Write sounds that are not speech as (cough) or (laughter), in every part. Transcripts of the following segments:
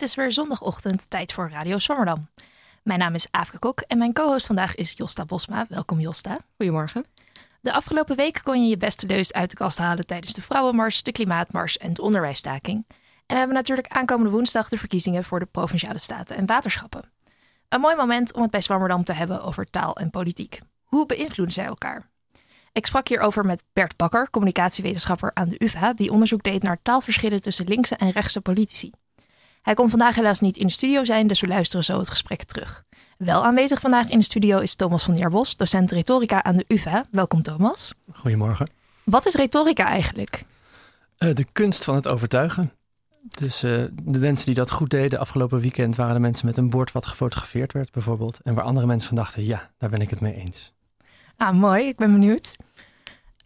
Het is weer zondagochtend, tijd voor Radio Swammerdam. Mijn naam is Aafke Kok en mijn co-host vandaag is Josta Bosma. Welkom Josta. Goedemorgen. De afgelopen week kon je je beste leus uit de kast halen tijdens de Vrouwenmars, de Klimaatmars en de onderwijsstaking. En we hebben natuurlijk aankomende woensdag de verkiezingen voor de Provinciale Staten en Waterschappen. Een mooi moment om het bij Swammerdam te hebben over taal en politiek. Hoe beïnvloeden zij elkaar? Ik sprak hierover met Bert Bakker, communicatiewetenschapper aan de UvA, die onderzoek deed naar taalverschillen tussen linkse en rechtse politici. Hij kon vandaag helaas niet in de studio zijn, dus we luisteren zo het gesprek terug. Wel aanwezig vandaag in de studio is Thomas van Jarbos, docent retorica aan de UvA. Welkom Thomas. Goedemorgen. Wat is retorica eigenlijk? Uh, de kunst van het overtuigen. Dus uh, de mensen die dat goed deden afgelopen weekend waren de mensen met een bord wat gefotografeerd werd bijvoorbeeld. En waar andere mensen van dachten, ja, daar ben ik het mee eens. Ah, mooi. Ik ben benieuwd.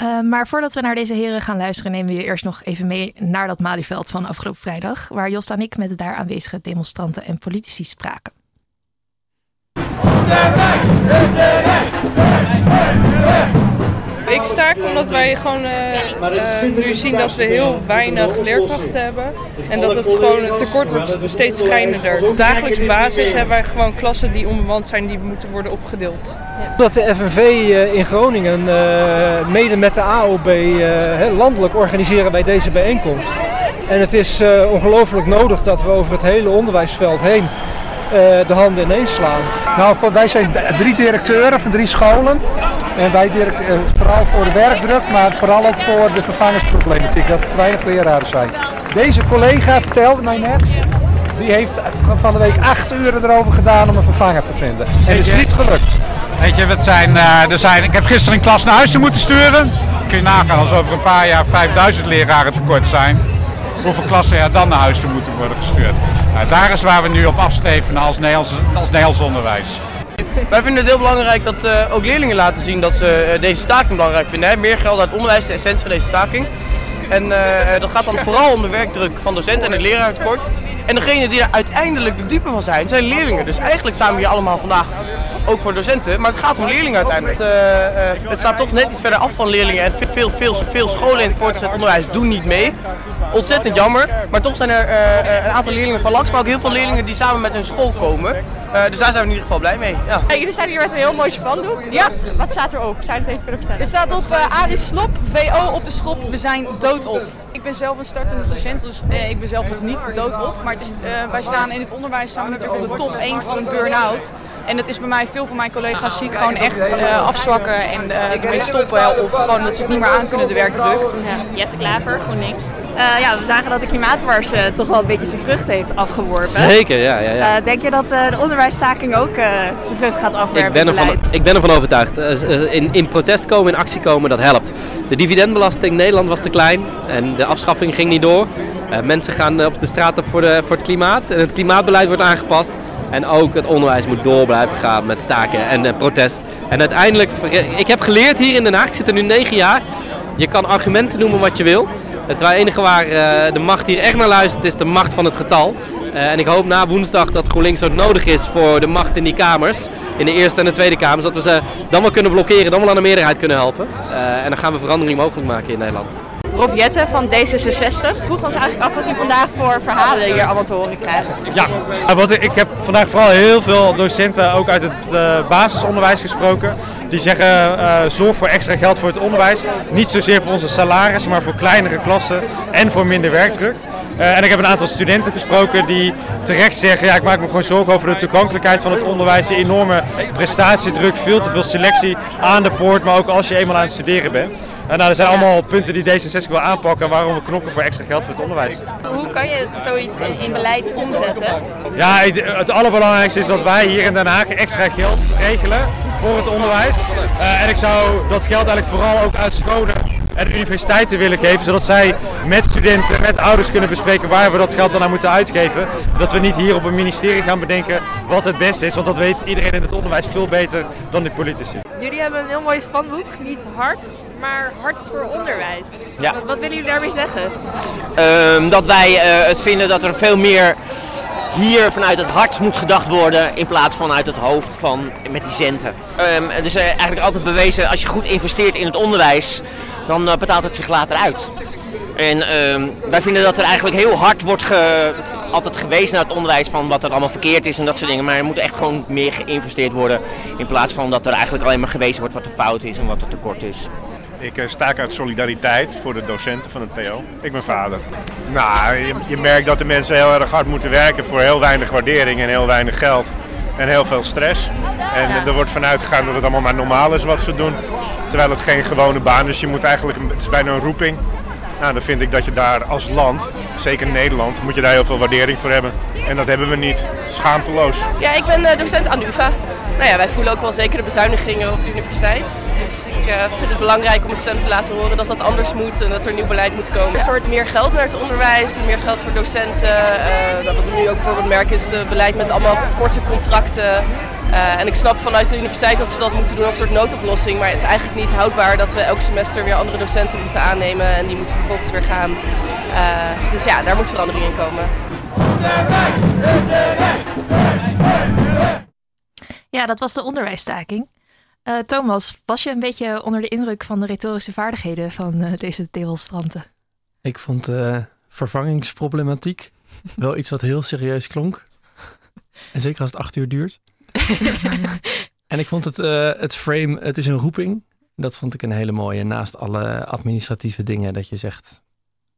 Uh, maar voordat we naar deze heren gaan luisteren, nemen we je eerst nog even mee naar dat Malieveld van afgelopen vrijdag, waar Jos en ik met de daar aanwezige demonstranten en politici spraken. Ik sta omdat wij gewoon uh, uh, nu zien dat we heel weinig leerkrachten hebben. En dat het gewoon het tekort wordt steeds schijnender. Op dagelijks basis hebben wij gewoon klassen die onbemand zijn, die moeten worden opgedeeld. Dat de FNV in Groningen mede met de AOB landelijk organiseren wij deze bijeenkomst. En het is ongelooflijk nodig dat we over het hele onderwijsveld heen de handen ineens slaan. Nou, wij zijn drie directeuren van drie scholen. En wij direct, vooral voor de werkdruk, maar vooral ook voor de vervangingsproblematiek, dat er te weinig leraren zijn. Deze collega vertelde mij net, die heeft van de week acht uur erover gedaan om een vervanger te vinden. En het is niet gelukt. Weet je, het zijn, uh, er zijn, ik heb gisteren een klas naar huis moeten sturen. Kun je nagaan als over een paar jaar 5000 leraren tekort zijn. Hoeveel klassen er dan naar huis toe moeten worden gestuurd. Nou, daar is waar we nu op afsteven als Nederlands, als Nederlands onderwijs. Wij vinden het heel belangrijk dat uh, ook leerlingen laten zien dat ze uh, deze staking belangrijk vinden. Hè. Meer geld uit onderwijs is de essentie van deze staking. En uh, dat gaat dan vooral om de werkdruk van docenten en het leraartekort. En degene die er uiteindelijk de dupe van zijn, zijn leerlingen. Dus eigenlijk staan we hier allemaal vandaag ook voor docenten, maar het gaat om leerlingen uiteindelijk. Het, het staat toch net iets verder af van leerlingen en veel, veel, veel scholen in het voortgezet onderwijs doen niet mee. Ontzettend jammer, maar toch zijn er uh, een aantal leerlingen van LAX, maar ook heel veel leerlingen die samen met hun school komen. dus daar zijn we in ieder geval blij mee. Ja. Hey, jullie zijn hier met een heel mooi spandoek. Ja. Wat, wat staat er op? Zou je het even kunnen vertellen? Er staat op Arie Slop, VO op de schop, we zijn doodop. Ik ben zelf een startende docent, dus eh, ik ben zelf nog niet doodop. Maar het is, uh, wij staan in het onderwijs staan we natuurlijk op de top 1 van burn-out. En dat is bij mij, veel van mijn collega's zie ik gewoon echt uh, afzwakken en ermee stoppen. Of gewoon dat ze het niet meer aan kunnen, de werkdruk. Ja. Jesse Klaver, GroenLinks. Uh, ja, we zagen dat de klimaatmars uh, toch wel een beetje zijn vrucht heeft afgeworpen. Zeker, ja. ja, ja. Uh, denk je dat de onderwijsstaking ook zijn vrucht gaat afwerpen? Ik ben ervan, ik ben ervan overtuigd. in, in protest komen, in actie komen, dat helpt. De dividendbelasting in Nederland was te klein en de afschaffing ging niet door. mensen gaan op de straat op voor, de, voor het klimaat en het klimaatbeleid wordt aangepast. En ook het onderwijs moet door blijven gaan met staken en uh, protest. En uiteindelijk, ik heb geleerd hier in Den Haag, ik zit er nu negen jaar. Je kan argumenten noemen wat je wil. Het enige waar de macht hier echt naar luistert is de macht van het getal. En ik hoop na woensdag dat GroenLinks ook nodig is voor de macht in die kamers. In de Eerste en de Tweede Kamers. Dat we ze dan wel kunnen blokkeren, dan wel aan de meerderheid kunnen helpen. En dan gaan we verandering mogelijk maken in Nederland. Rob Jette van D66 vroeg ons eigenlijk af wat u vandaag voor verhalen hier allemaal te horen krijgt. Ja, wat, ik heb vandaag vooral heel veel docenten ook uit het uh, basisonderwijs gesproken. Die zeggen uh, zorg voor extra geld voor het onderwijs. Niet zozeer voor onze salarissen, maar voor kleinere klassen en voor minder werkdruk. En ik heb een aantal studenten gesproken die terecht zeggen, ja ik maak me gewoon zorgen over de toegankelijkheid van het onderwijs. De enorme prestatiedruk, veel te veel selectie aan de poort, maar ook als je eenmaal aan het studeren bent. En nou, er zijn allemaal punten die D66 wil aanpakken waarom we knokken voor extra geld voor het onderwijs. Hoe kan je zoiets in, in beleid omzetten? Ja, het allerbelangrijkste is dat wij hier in Den Haag extra geld regelen voor het onderwijs. Uh, en ik zou dat geld eigenlijk vooral ook uit scholen en universiteiten willen geven, zodat zij met studenten, met ouders kunnen bespreken waar we dat geld dan aan moeten uitgeven. Dat we niet hier op een ministerie gaan bedenken wat het beste is, want dat weet iedereen in het onderwijs veel beter dan de politici. Jullie hebben een heel mooi spanboek, niet hard, maar hard voor onderwijs. Ja. Wat, wat willen jullie daarmee zeggen? Um, dat wij uh, het vinden dat er veel meer hier vanuit het hart moet gedacht worden in plaats van uit het hoofd van met die centen. Um, uh, eigenlijk altijd bewezen als je goed investeert in het onderwijs, dan uh, betaalt het zich later uit. En ehm, wij vinden dat er eigenlijk heel hard wordt ge, altijd gewezen naar het onderwijs van wat er allemaal verkeerd is en dat soort dingen. Maar er moet echt gewoon meer geïnvesteerd worden in plaats van dat er eigenlijk alleen maar gewezen wordt wat er fout is en wat er tekort is. Ik uh, sta uit solidariteit voor de docenten van het PO. Ik ben vader. Nou, je, je, merkt dat de mensen heel erg hard moeten werken voor heel weinig waardering en heel weinig geld. En heel veel stress. En er wordt vanuit gegaan dat het allemaal maar normaal is wat ze doen. Terwijl het geen gewone baan is. Je moet eigenlijk, het is bijna een roeping. Dan vind ik dat je daar als land, zeker Nederland, moet je daar heel veel waardering voor hebben. En dat hebben we niet. Schaamteloos. Ja, ik ben uh, docent aan UvA. Nou ja, wij voelen ook wel zeker de bezuinigingen op de universiteit. Dus ik uh, vind het belangrijk om een stem te laten horen dat dat anders moet en dat er nieuw beleid moet komen. Een soort meer geld naar het onderwijs, meer geld voor docenten. Uh, wat we nu ook bijvoorbeeld merken is beleid met allemaal korte contracten. Uh, en ik snap vanuit de universiteit dat ze dat moeten doen als een soort noodoplossing. Maar het is eigenlijk niet houdbaar dat we elk semester weer andere docenten moeten aannemen. En die moeten vervolgens weer gaan. Uh, dus ja, daar moet verandering in komen. Ja, dat was de onderwijsstaking. Uh, Thomas, was je een beetje onder de indruk van de retorische vaardigheden van deze demonstranten? Ik vond vervangingsproblematiek wel iets wat heel serieus klonk. En zeker als het acht uur duurt. (laughs) en ik vond het, uh, het frame, het is een roeping. Dat vond ik een hele mooie. Naast alle administratieve dingen dat je zegt,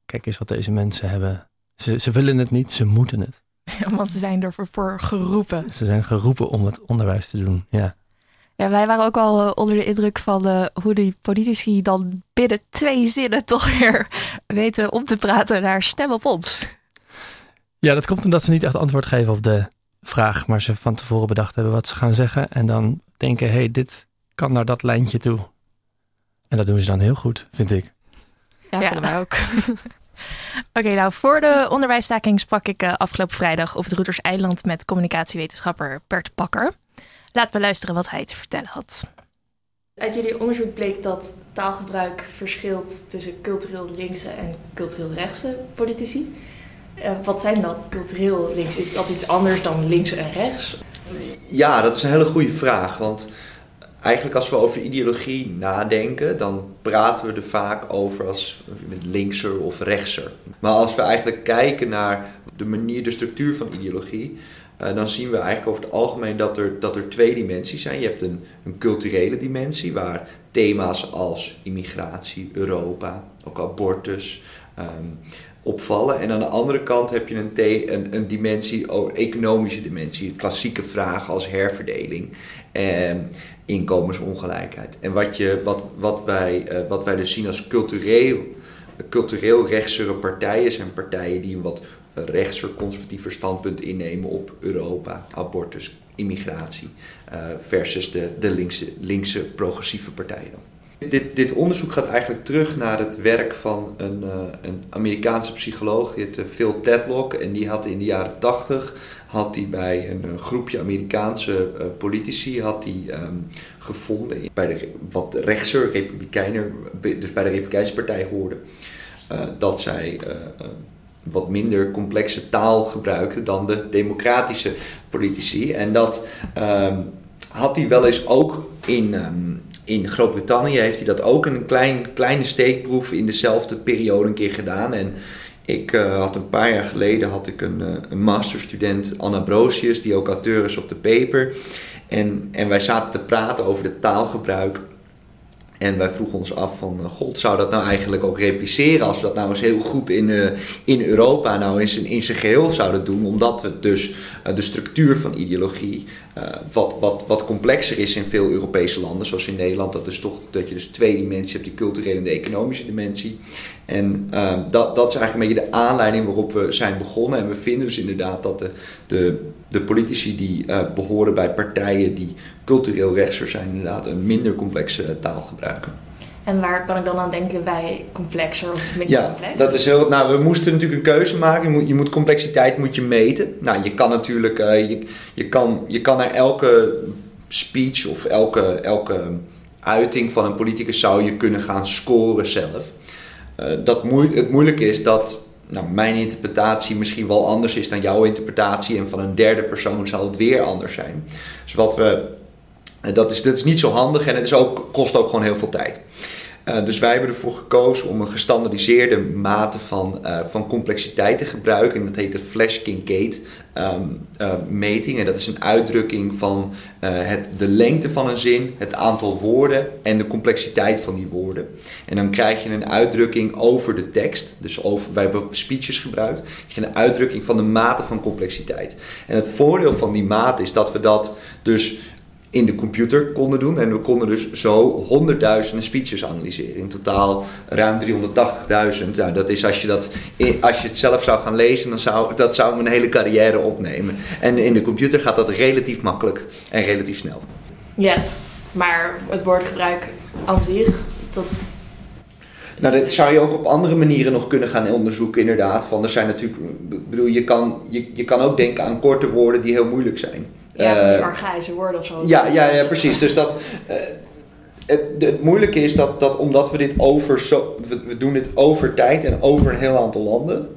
kijk eens wat deze mensen hebben. Ze, ze willen het niet, ze moeten het. (laughs) want ze zijn ervoor geroepen. Ze zijn geroepen om het onderwijs te doen, ja. Ja, wij waren ook al uh, onder de indruk van uh, hoe die politici dan binnen twee zinnen (laughs) toch weer weten om te praten naar stem op ons. Ja, dat komt omdat ze niet echt antwoord geven op de vraag, maar ze van tevoren bedacht hebben wat ze gaan zeggen. En dan denken, hé, hey, dit kan naar dat lijntje toe. En dat doen ze dan heel goed, vind ik. Ja, ja. wij ook. (laughs) Oké, nou voor de onderwijsstaking sprak ik uh, afgelopen vrijdag op het Roeters Eiland met communicatiewetenschapper Bert Bakker. Laten we luisteren wat hij te vertellen had. Uit jullie onderzoek bleek dat taalgebruik verschilt tussen cultureel linkse en cultureel rechtse politici. Uh, wat zijn dat, cultureel links? Is dat iets anders dan links en rechts? Ja, dat is een hele goede vraag. Want eigenlijk als we over ideologie nadenken, dan praten we er vaak over als linkser of rechtser. Maar als we eigenlijk kijken naar de manier, de structuur van ideologie, uh, dan zien we eigenlijk over het algemeen dat er, dat er twee dimensies zijn. Je hebt een, een culturele dimensie waar thema's als immigratie, Europa, ook abortus, um, opvallen. En aan de andere kant heb je een, een, een dimensie, oh, economische dimensie, klassieke vragen als herverdeling en inkomensongelijkheid. En wat, je, wat, wat, wij, uh, wat wij dus zien als cultureel, cultureel rechtsere partijen zijn partijen die een wat rechtser conservatiever standpunt innemen op Europa, abortus, immigratie, uh, versus de, de linkse, linkse progressieve partijen. Dit, dit, onderzoek gaat eigenlijk terug naar het werk van een, uh, een Amerikaanse psycholoog, die Phil Tedlock. En die had in de jaren 80 had hij bij een uh, groepje Amerikaanse uh, politici had hij, um, gevonden, bij de wat rechtser republikeinen, dus bij de Republikeinse Partij hoorden, dat zij wat minder complexe taal gebruikten dan de democratische politici. En dat um, had hij wel eens ook in. Um, in Groot-Brittannië heeft hij dat ook een klein, kleine steekproef in dezelfde periode een keer gedaan. En ik uh, had een paar jaar geleden had ik een, uh, een masterstudent, Anna Brosius, die ook auteur is op de paper. En, en wij zaten te praten over het taalgebruik en wij vroegen ons af van, eh, god, zou dat nou eigenlijk ook repliceren als we dat nou eens heel goed in, uh, in Europa nou eens in, in zijn geheel zouden doen, omdat we dus uh, de structuur van ideologie wat, wat, wat complexer is in veel Europese landen, zoals in Nederland, dat, is toch, dat je dus twee dimensies hebt, die culturele en de economische dimensie. En uh, dat, dat is eigenlijk een beetje de aanleiding waarop we zijn begonnen. En we vinden dus inderdaad dat de, de, de politici die uh, behoren bij partijen die cultureel rechtser zijn, inderdaad een minder complexe taal gebruiken. En waar kan ik dan aan denken bij complexer of minder ja, complex? dat is heel. Nou, we moesten natuurlijk een keuze maken. Je moet, je moet complexiteit moet je meten. Nou, je kan natuurlijk, uh, je, je, kan, je kan naar elke speech of elke, elke uiting van een politicus zou je kunnen gaan scoren zelf. Uh, dat het moeilijke is dat nou, mijn interpretatie misschien wel anders is dan jouw interpretatie. En van een derde persoon zal het weer anders zijn. Dus wat we. Dat is, dat is niet zo handig en het is ook, kost ook gewoon heel veel tijd. Uh, dus wij hebben ervoor gekozen om een gestandardiseerde mate van, uh, van complexiteit te gebruiken. En dat heet de Flash Kincaid um, uh, meting. En dat is een uitdrukking van het, de lengte van een zin, het aantal woorden en de complexiteit van die woorden. En dan krijg je een uitdrukking over de tekst. Dus over, wij hebben speeches gebruikt. Krijg je een uitdrukking van de mate van complexiteit. En het voordeel van die mate is dat we dat dus in de computer konden doen. En we konden dus zo honderdduizenden speeches analyseren. In totaal ruim 380.000. Nou, dat is als je, dat, als je het zelf zou gaan lezen, dan zou dat zou mijn hele carrière opnemen. En in de computer gaat dat relatief makkelijk en relatief snel. Ja, maar het woordgebruik aan zich, dat nou, dat zou je ook op andere manieren nog kunnen gaan onderzoeken, inderdaad. Van, er zijn natuurlijk, bedoel, je kan, je, je kan ook denken aan korte woorden die heel moeilijk zijn. Ja, van die eh, archaïsche woorden of zo. Ja, ja, ja precies. Dus dat, uh, het, het, moeilijke is dat, dat omdat we dit over, zo, we, doen dit over tijd en over een heel aantal landen,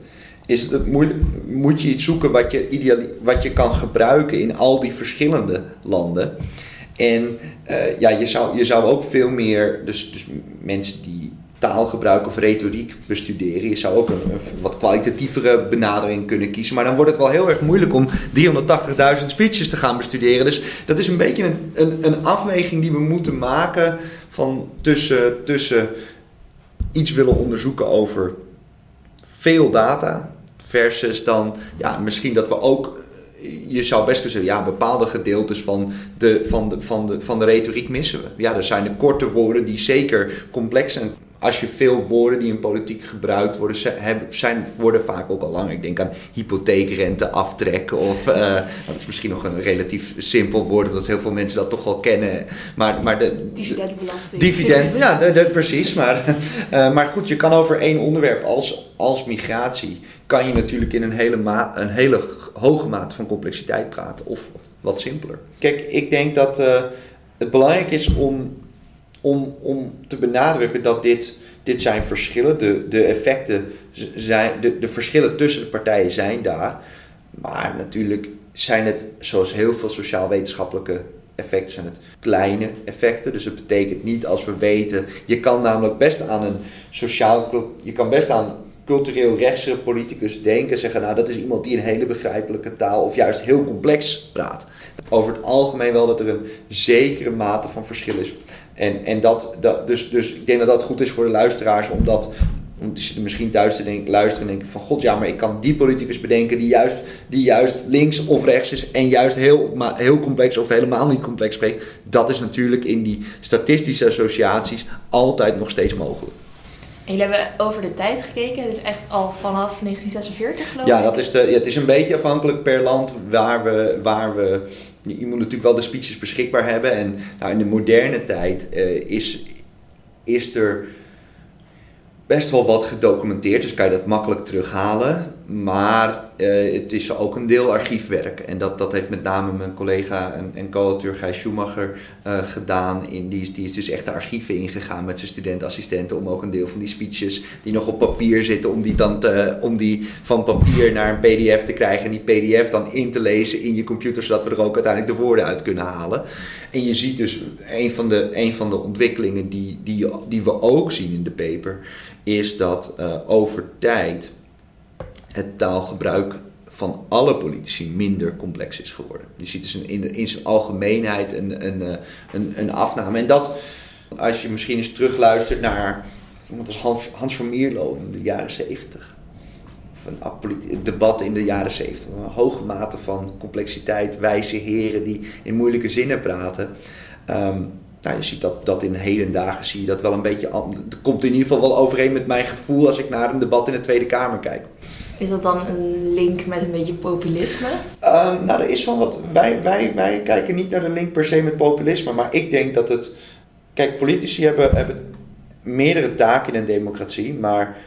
is het moeilijk, moet je iets zoeken wat je, ideaal, wat je kan gebruiken in al die verschillende landen. En uh, ja, je zou, je zou ook veel meer, dus, dus mensen die taalgebruik of retoriek bestuderen. Je zou ook een, wat kwalitatievere benadering kunnen kiezen. Maar dan wordt het wel heel erg moeilijk om 380.000 speeches te gaan bestuderen. Dus dat is een beetje een, een, een afweging die we moeten maken van tussen, tussen iets willen onderzoeken over veel data. Versus dan ja, misschien dat we ook je zou best kunnen zeggen, ja, bepaalde gedeeltes van de, van, de, van, de, van de retoriek missen we. Ja, er zijn de korte woorden die zeker complex zijn als je veel woorden die in politiek gebruikt worden, zijn, worden vaak ook al lang. Ik denk aan hypotheekrente aftrekken of, uh, nou, dat is misschien nog een relatief simpel woord, omdat heel veel mensen dat toch wel kennen. Maar, maar de, Dividendbelasting. Dividend, ja, de, precies. Maar, uh, (laughs) maar goed, je kan over één onderwerp als, als migratie, kan je natuurlijk in een hele, ma een hele hoge mate van complexiteit praten of wat simpeler. Kijk, ik denk dat uh, het belangrijk is om om, om te benadrukken dat dit, dit zijn verschillen. De, de effecten zijn, de, de verschillen tussen de partijen zijn daar. Maar natuurlijk zijn het, zoals heel veel sociaal-wetenschappelijke effecten, zijn het kleine effecten. Dus het betekent niet als we weten, je kan namelijk best aan een sociaal, je kan best aan cultureel rechtse politicus denken, zeggen nou dat is iemand die een hele begrijpelijke taal of juist heel complex praat. Over het algemeen wel dat er een zekere mate van verschil is. En, en dat, dat, dus, dus ik denk dat dat goed is voor de luisteraars, omdat om misschien thuis te luisteren en denken van god ja, maar ik kan die politicus bedenken die juist, die juist links of rechts is en juist heel, heel complex of helemaal niet complex spreekt. Dat is natuurlijk in die statistische associaties altijd nog steeds mogelijk. En jullie hebben over de tijd gekeken, dus echt al vanaf 1946 geloof ik? Ja, dat is de, ja, het is een beetje afhankelijk per land waar we, waar we je, moet natuurlijk wel de speeches beschikbaar hebben. En nou, in de moderne tijd uh, is, is er best wel wat gedocumenteerd, dus kan je dat makkelijk terughalen. Maar uh, het is ook een deel archiefwerk. En dat, dat heeft met name mijn collega en, en co-auteur Gijs Schumacher uh, gedaan. In, die, is, die is dus echt de archieven ingegaan met zijn studentassistenten om ook een deel van die speeches die nog op papier zitten, om die dan te, om die van papier naar een pdf te krijgen. En die pdf dan in te lezen in je computer, zodat we er ook uiteindelijk de woorden uit kunnen halen. En je ziet dus een van de, een van de ontwikkelingen die, die, die we ook zien in de paper, is dat uh, over tijd het taalgebruik van alle politici minder complex is geworden. Je ziet dus in, in zijn algemeenheid een, een, eh, een, een afname. En dat, als je misschien eens terugluistert naar iemand als Hans, Hans van Mierlo in de jaren zeventig. Of een debat in de jaren zeventig. Een hoge mate van complexiteit, wijze heren die in moeilijke zinnen praten. Um, nou, je ziet dat, dat in hedendagen zie je dat wel een beetje. Komt in ieder geval wel overeen met mijn gevoel als ik naar een debat in de Tweede Kamer kijk. Is dat dan een link met een beetje populisme? Um, nou, er is van wat. Wij, wij, wij kijken niet naar de link per se met populisme, maar ik denk dat het. Kijk, politici hebben, hebben meerdere taken in een democratie, maar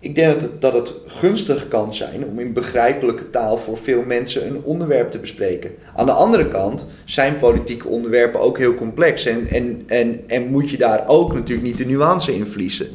ik denk dat het, dat het gunstig kan zijn om in begrijpelijke taal voor veel mensen een onderwerp te bespreken. Aan de andere kant zijn politieke onderwerpen ook heel complex en, en, en, en moet je daar ook natuurlijk niet de nuance in verliezen.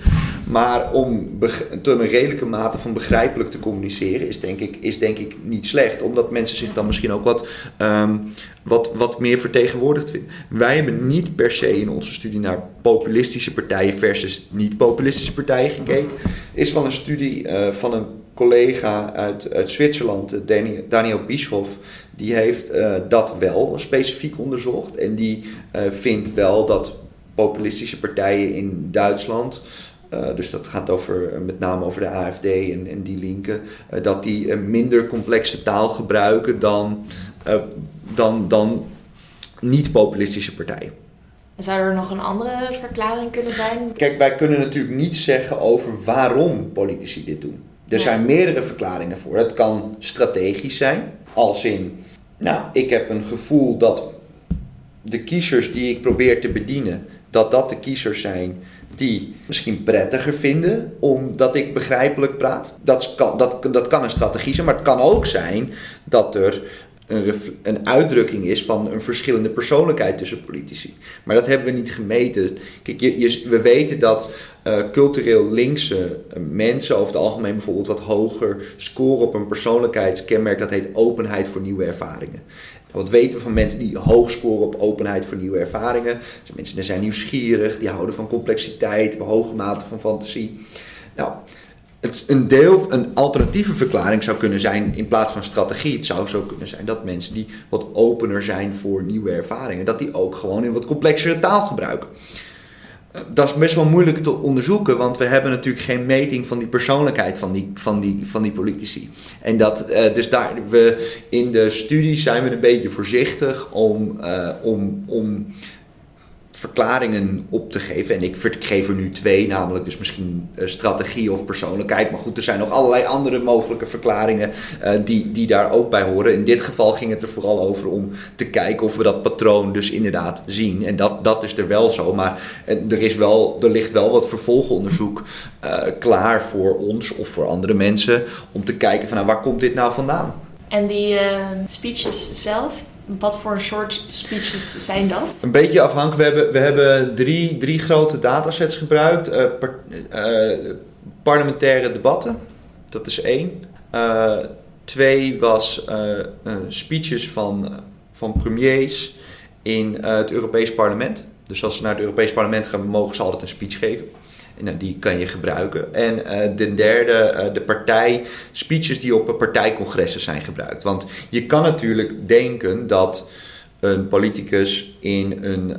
Maar om tot een redelijke mate van begrijpelijk te communiceren is denk ik, is denk ik niet slecht. Omdat mensen zich dan misschien ook wat, ehm, wat, wat meer vertegenwoordigd vinden. Wij hebben niet per se in onze studie naar populistische partijen versus niet-populistische partijen gekeken. Is van een studie uh, van een collega uit, Zwitserland, Daniel, Daniel Bischoff, die heeft uh, dat wel specifiek onderzocht. En die vindt wel dat populistische partijen in Duitsland, uh, dus dat gaat over, met name over de AFD en, en die linken, dat die minder complexe taal gebruiken dan, dan, dan niet-populistische partijen. Zou er nog een andere verklaring kunnen zijn? Kijk, wij kunnen natuurlijk niet zeggen over waarom politici dit doen. Er zijn meerdere verklaringen voor. Het kan strategisch zijn, als in, nou, ik heb een gevoel dat de kiezers die ik probeer te bedienen, dat dat de kiezers zijn die misschien prettiger vinden omdat ik begrijpelijk praat. Dat kan, dat, dat kan een strategie zijn, maar het kan ook zijn dat er een, een uitdrukking is van een verschillende persoonlijkheid tussen politici. Maar dat hebben we niet gemeten. Kijk, je, we weten dat uh, cultureel linkse mensen over het algemeen bijvoorbeeld wat hoger scoren op een persoonlijkheidskenmerk. Dat heet openheid voor nieuwe ervaringen. Wat weten we van mensen die hoog scoren op openheid voor nieuwe ervaringen? Dus mensen die zijn nieuwsgierig, die houden van complexiteit, hebben hoge mate van fantasie. Nou, het, een deel, een alternatieve verklaring zou kunnen zijn in plaats van strategie. Het zou zo kunnen zijn dat mensen die wat opener zijn voor nieuwe ervaringen, dat die ook gewoon in wat complexere taal gebruiken. Eh, dat is best wel moeilijk te onderzoeken, want we hebben natuurlijk geen meting van die persoonlijkheid van die, van die, van die politici. En dat, uh, dus daar, we, in de studie zijn we een beetje voorzichtig om, uh, om, om verklaringen op te geven. En ik geef er nu twee, namelijk dus misschien uh, strategie of persoonlijkheid. Maar goed, er zijn nog allerlei andere mogelijke verklaringen uh, die, die daar ook bij horen. In dit geval ging het er vooral over om te kijken of we dat patroon dus inderdaad zien. En dat, dat is er wel zo. Maar er, is wel, er ligt wel wat vervolgonderzoek klaar voor ons of voor andere mensen. Om te kijken van nou, waar komt dit nou vandaan? En die speeches zelf, wat voor soort speeches zijn dat? Een beetje afhankelijk. We hebben, we hebben drie, drie grote datasets gebruikt. Par, uh, parlementaire debatten, dat is één. Uh, twee was speeches van, van premiers in het Europees Parlement. Dus als ze naar het Europees Parlement gaan, mogen ze altijd een speech geven. Nou, die kan je gebruiken. En uh, de derde, uh, de partij, speeches die op partijcongressen zijn gebruikt. Want je kan natuurlijk denken dat een politicus in een,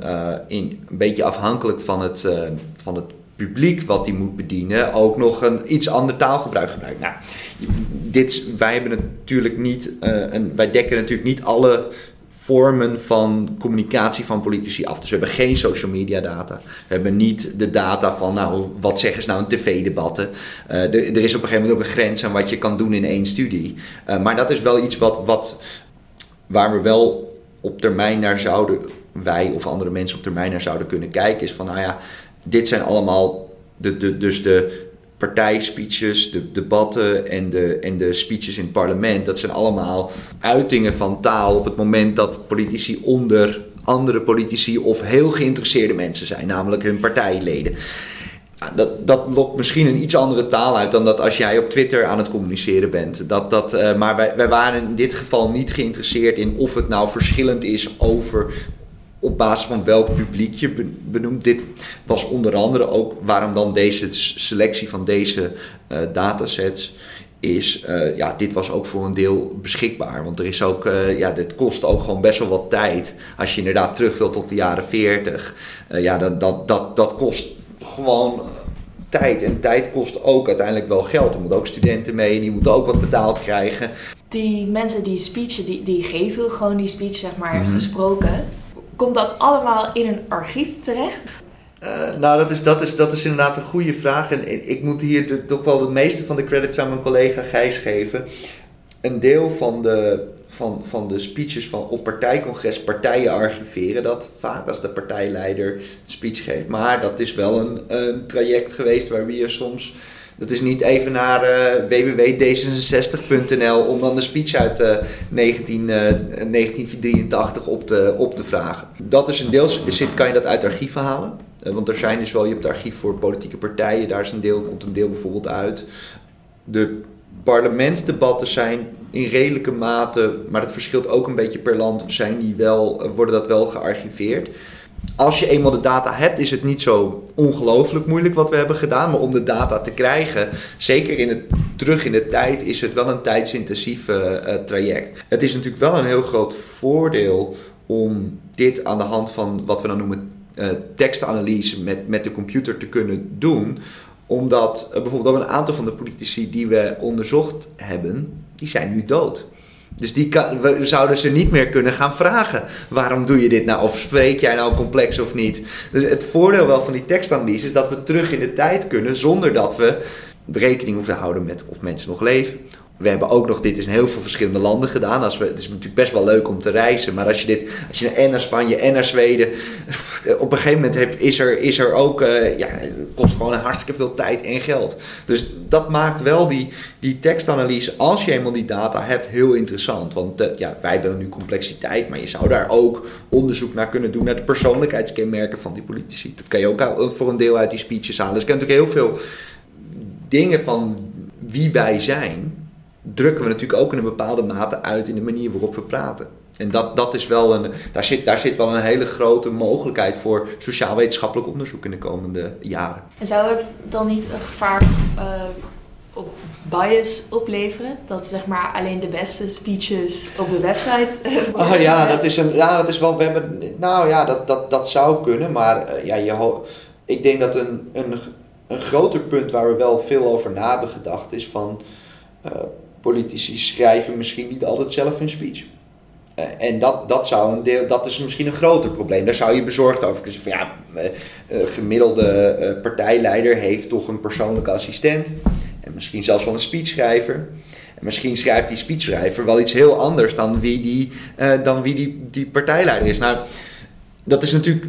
in, een beetje afhankelijk van het, van het publiek wat hij moet bedienen, ook nog een iets ander taalgebruik gebruikt. Nou, dit, wij hebben natuurlijk niet, een, wij dekken natuurlijk niet alle vormen van communicatie van politici af. Dus we hebben geen social media data. We hebben niet de data van, nou, wat zeggen ze nou in tv-debatten. Uh, er, is op een gegeven moment ook een grens aan wat je kan doen in één studie. Uh, maar dat is wel iets wat, wat, waar we wel op termijn naar zouden, wij of andere mensen op termijn naar zouden kunnen kijken. Is van, nou ja, dit zijn allemaal de, de, dus de partijspeeches, de debatten en de, en de speeches in het parlement, dat zijn allemaal uitingen van taal op het moment dat politici onder andere politici of heel geïnteresseerde mensen zijn, namelijk hun partijleden. Dat, dat lokt misschien een iets andere taal uit dan dat als jij op Twitter aan het communiceren bent. Dat, dat, uh, maar wij, wij waren in dit geval niet geïnteresseerd in of het nou verschillend is over op basis van welk publiek je benoemt. Dit was onder andere ook waarom dan deze selectie van deze uh, datasets is, uh, ja, dit was ook voor een deel beschikbaar. Want er is ook, uh, ja, dit kost ook gewoon best wel wat tijd. Als je inderdaad terug wilt tot de jaren 40, ja, dat, dat, dat, dat kost gewoon tijd. En tijd kost ook uiteindelijk wel geld. Er moeten ook studenten mee en die moeten ook wat betaald krijgen. Die mensen die speechen, die, die geven gewoon die speech, zeg maar, mm -hmm. gesproken komt dat allemaal in een archief terecht? Uh, nou, dat is, dat, is, dat is inderdaad een goede vraag. En ik moet hier toch wel de meeste van de credits aan mijn collega Gijs geven. Een deel van de, van, van de speeches van op partijcongres, partijen archiveren dat vaak als de partijleider een speech geeft. Maar dat is wel een, een traject geweest waarbij je soms dat is niet even naar uh, www.d66.nl om dan de speech uit uh, 19, uh, 1983 op te, op te vragen. Dat is een deel, kan je dat uit archieven halen. Eh, want er zijn dus wel, je hebt het archief voor politieke partijen, daar is een deel, komt een deel bijvoorbeeld uit. De parlementsdebatten zijn in redelijke mate, maar dat verschilt ook een beetje per land, zijn die wel, worden dat wel gearchiveerd. Als je eenmaal de data hebt, is het niet zo ongelooflijk moeilijk wat we hebben gedaan. Maar om de data te krijgen, zeker in het, terug in de tijd, is het wel een tijdsintensief uh, traject. Het is natuurlijk wel een heel groot voordeel om dit aan de hand van wat we dan noemen uh, tekstanalyse met, met de computer te kunnen doen omdat uh, bijvoorbeeld ook een aantal van de politici die we onderzocht hebben, die zijn nu dood. Dus die we zouden ze niet meer kunnen gaan vragen. Waarom doe je dit nou? Of spreek jij nou complex of niet? Dus het voordeel wel van die tekstanalyse is dat we terug in de tijd kunnen zonder dat we rekening hoeven houden met of mensen nog leven we hebben ook nog dit in heel veel verschillende landen gedaan. Als we, het is natuurlijk best wel leuk om te reizen. Maar als je, dit, als je en naar Spanje en naar Zweden. (laughs) Op een gegeven moment heb, is, er, is er ook. Uh, ja, het kost gewoon hartstikke veel tijd en geld. Dus dat maakt wel die, die tekstanalyse. Als je eenmaal die data hebt, heel interessant. Want uh, ja, wij hebben nu complexiteit. Maar je zou daar ook onderzoek naar kunnen doen. Naar de persoonlijkheidskenmerken van die politici. Dat kan je ook voor een deel uit die speeches halen. Dus je kan natuurlijk heel veel dingen van wie wij zijn drukken we natuurlijk ook in een bepaalde mate uit in de manier waarop we praten. En dat, dat is wel een, daar, zit, daar zit wel een hele grote mogelijkheid voor sociaal-wetenschappelijk onderzoek in de komende jaren. En zou het dan niet een gevaar uh, op bias opleveren? Dat zeg maar alleen de beste speeches op de website. oh ja, dat is een, ja, dat is wel. We hebben, nou ja, dat, dat, dat zou kunnen, maar uh, ja, je, ik denk dat een, een, een groter punt waar we wel veel over na hebben gedacht is van. Uh, politici schrijven misschien niet altijd zelf hun speech. Uh, en dat, dat, zou een deel, dat is misschien een groter probleem. Daar zou je bezorgd over kunnen zijn. Ja, uh, gemiddelde uh, partijleider heeft toch een persoonlijke assistent. En misschien zelfs wel een speechschrijver. En misschien schrijft die speechschrijver wel iets heel anders dan wie die, dan wie die, die partijleider is. Nou, dat is natuurlijk